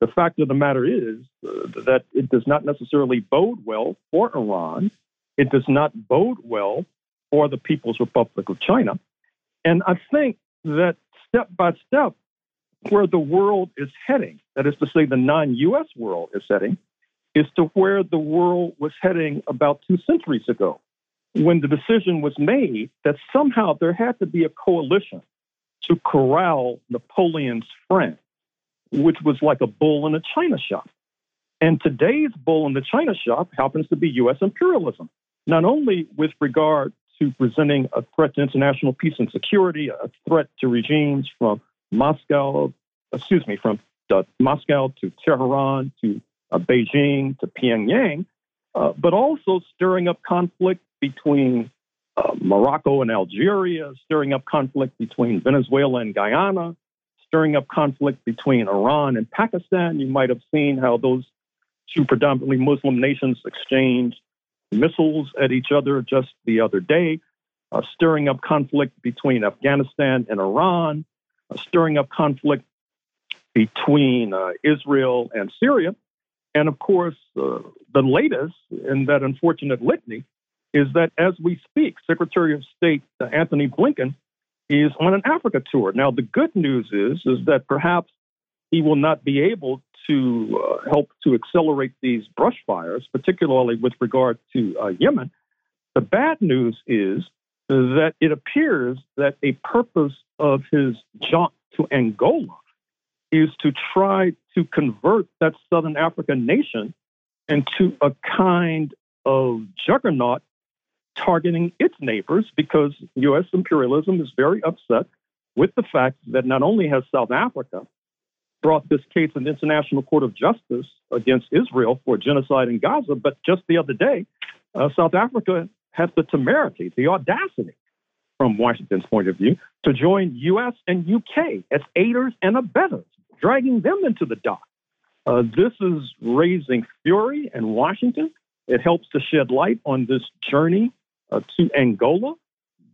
the fact of the matter is uh, that it does not necessarily bode well for Iran. It does not bode well for the People's Republic of China. And I think that step by step, where the world is heading, that is to say, the non US world is heading, is to where the world was heading about two centuries ago when the decision was made that somehow there had to be a coalition to corral Napoleon's friend, which was like a bull in a china shop. And today's bull in the china shop happens to be U.S. imperialism, not only with regard to presenting a threat to international peace and security, a threat to regimes from Moscow, excuse me, from Moscow to Tehran to uh, Beijing to Pyongyang, uh, but also stirring up conflict between uh, Morocco and Algeria, stirring up conflict between Venezuela and Guyana, stirring up conflict between Iran and Pakistan. You might have seen how those two predominantly Muslim nations exchanged missiles at each other just the other day, uh, stirring up conflict between Afghanistan and Iran, uh, stirring up conflict between uh, Israel and Syria. And of course, uh, the latest in that unfortunate litany is that as we speak, Secretary of State Anthony Antony Blinken is on an Africa tour. Now, the good news is, is that perhaps he will not be able to uh, help to accelerate these brush fires, particularly with regard to uh, Yemen. The bad news is that it appears that a purpose of his jaunt to Angola is to try to convert that Southern African nation into a kind of juggernaut targeting its neighbors because U.S. imperialism is very upset with the fact that not only has South Africa brought this case in the International Court of Justice against Israel for genocide in Gaza, but just the other day, uh, South Africa had the temerity, the audacity, from Washington's point of view, to join U.S. and U.K. as aiders and abettors, dragging them into the dock. Uh, this is raising fury in Washington. It helps to shed light on this journey uh, to Angola,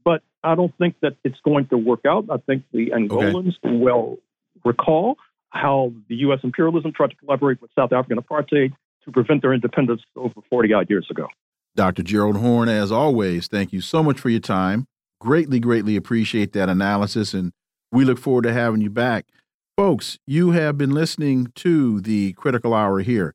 but I don't think that it's going to work out. I think the Angolans okay. will recall how the U.S. imperialism tried to collaborate with South African apartheid to prevent their independence over 40 odd years ago. Dr. Gerald Horne, as always, thank you so much for your time. Greatly, greatly appreciate that analysis, and we look forward to having you back. Folks, you have been listening to the Critical Hour here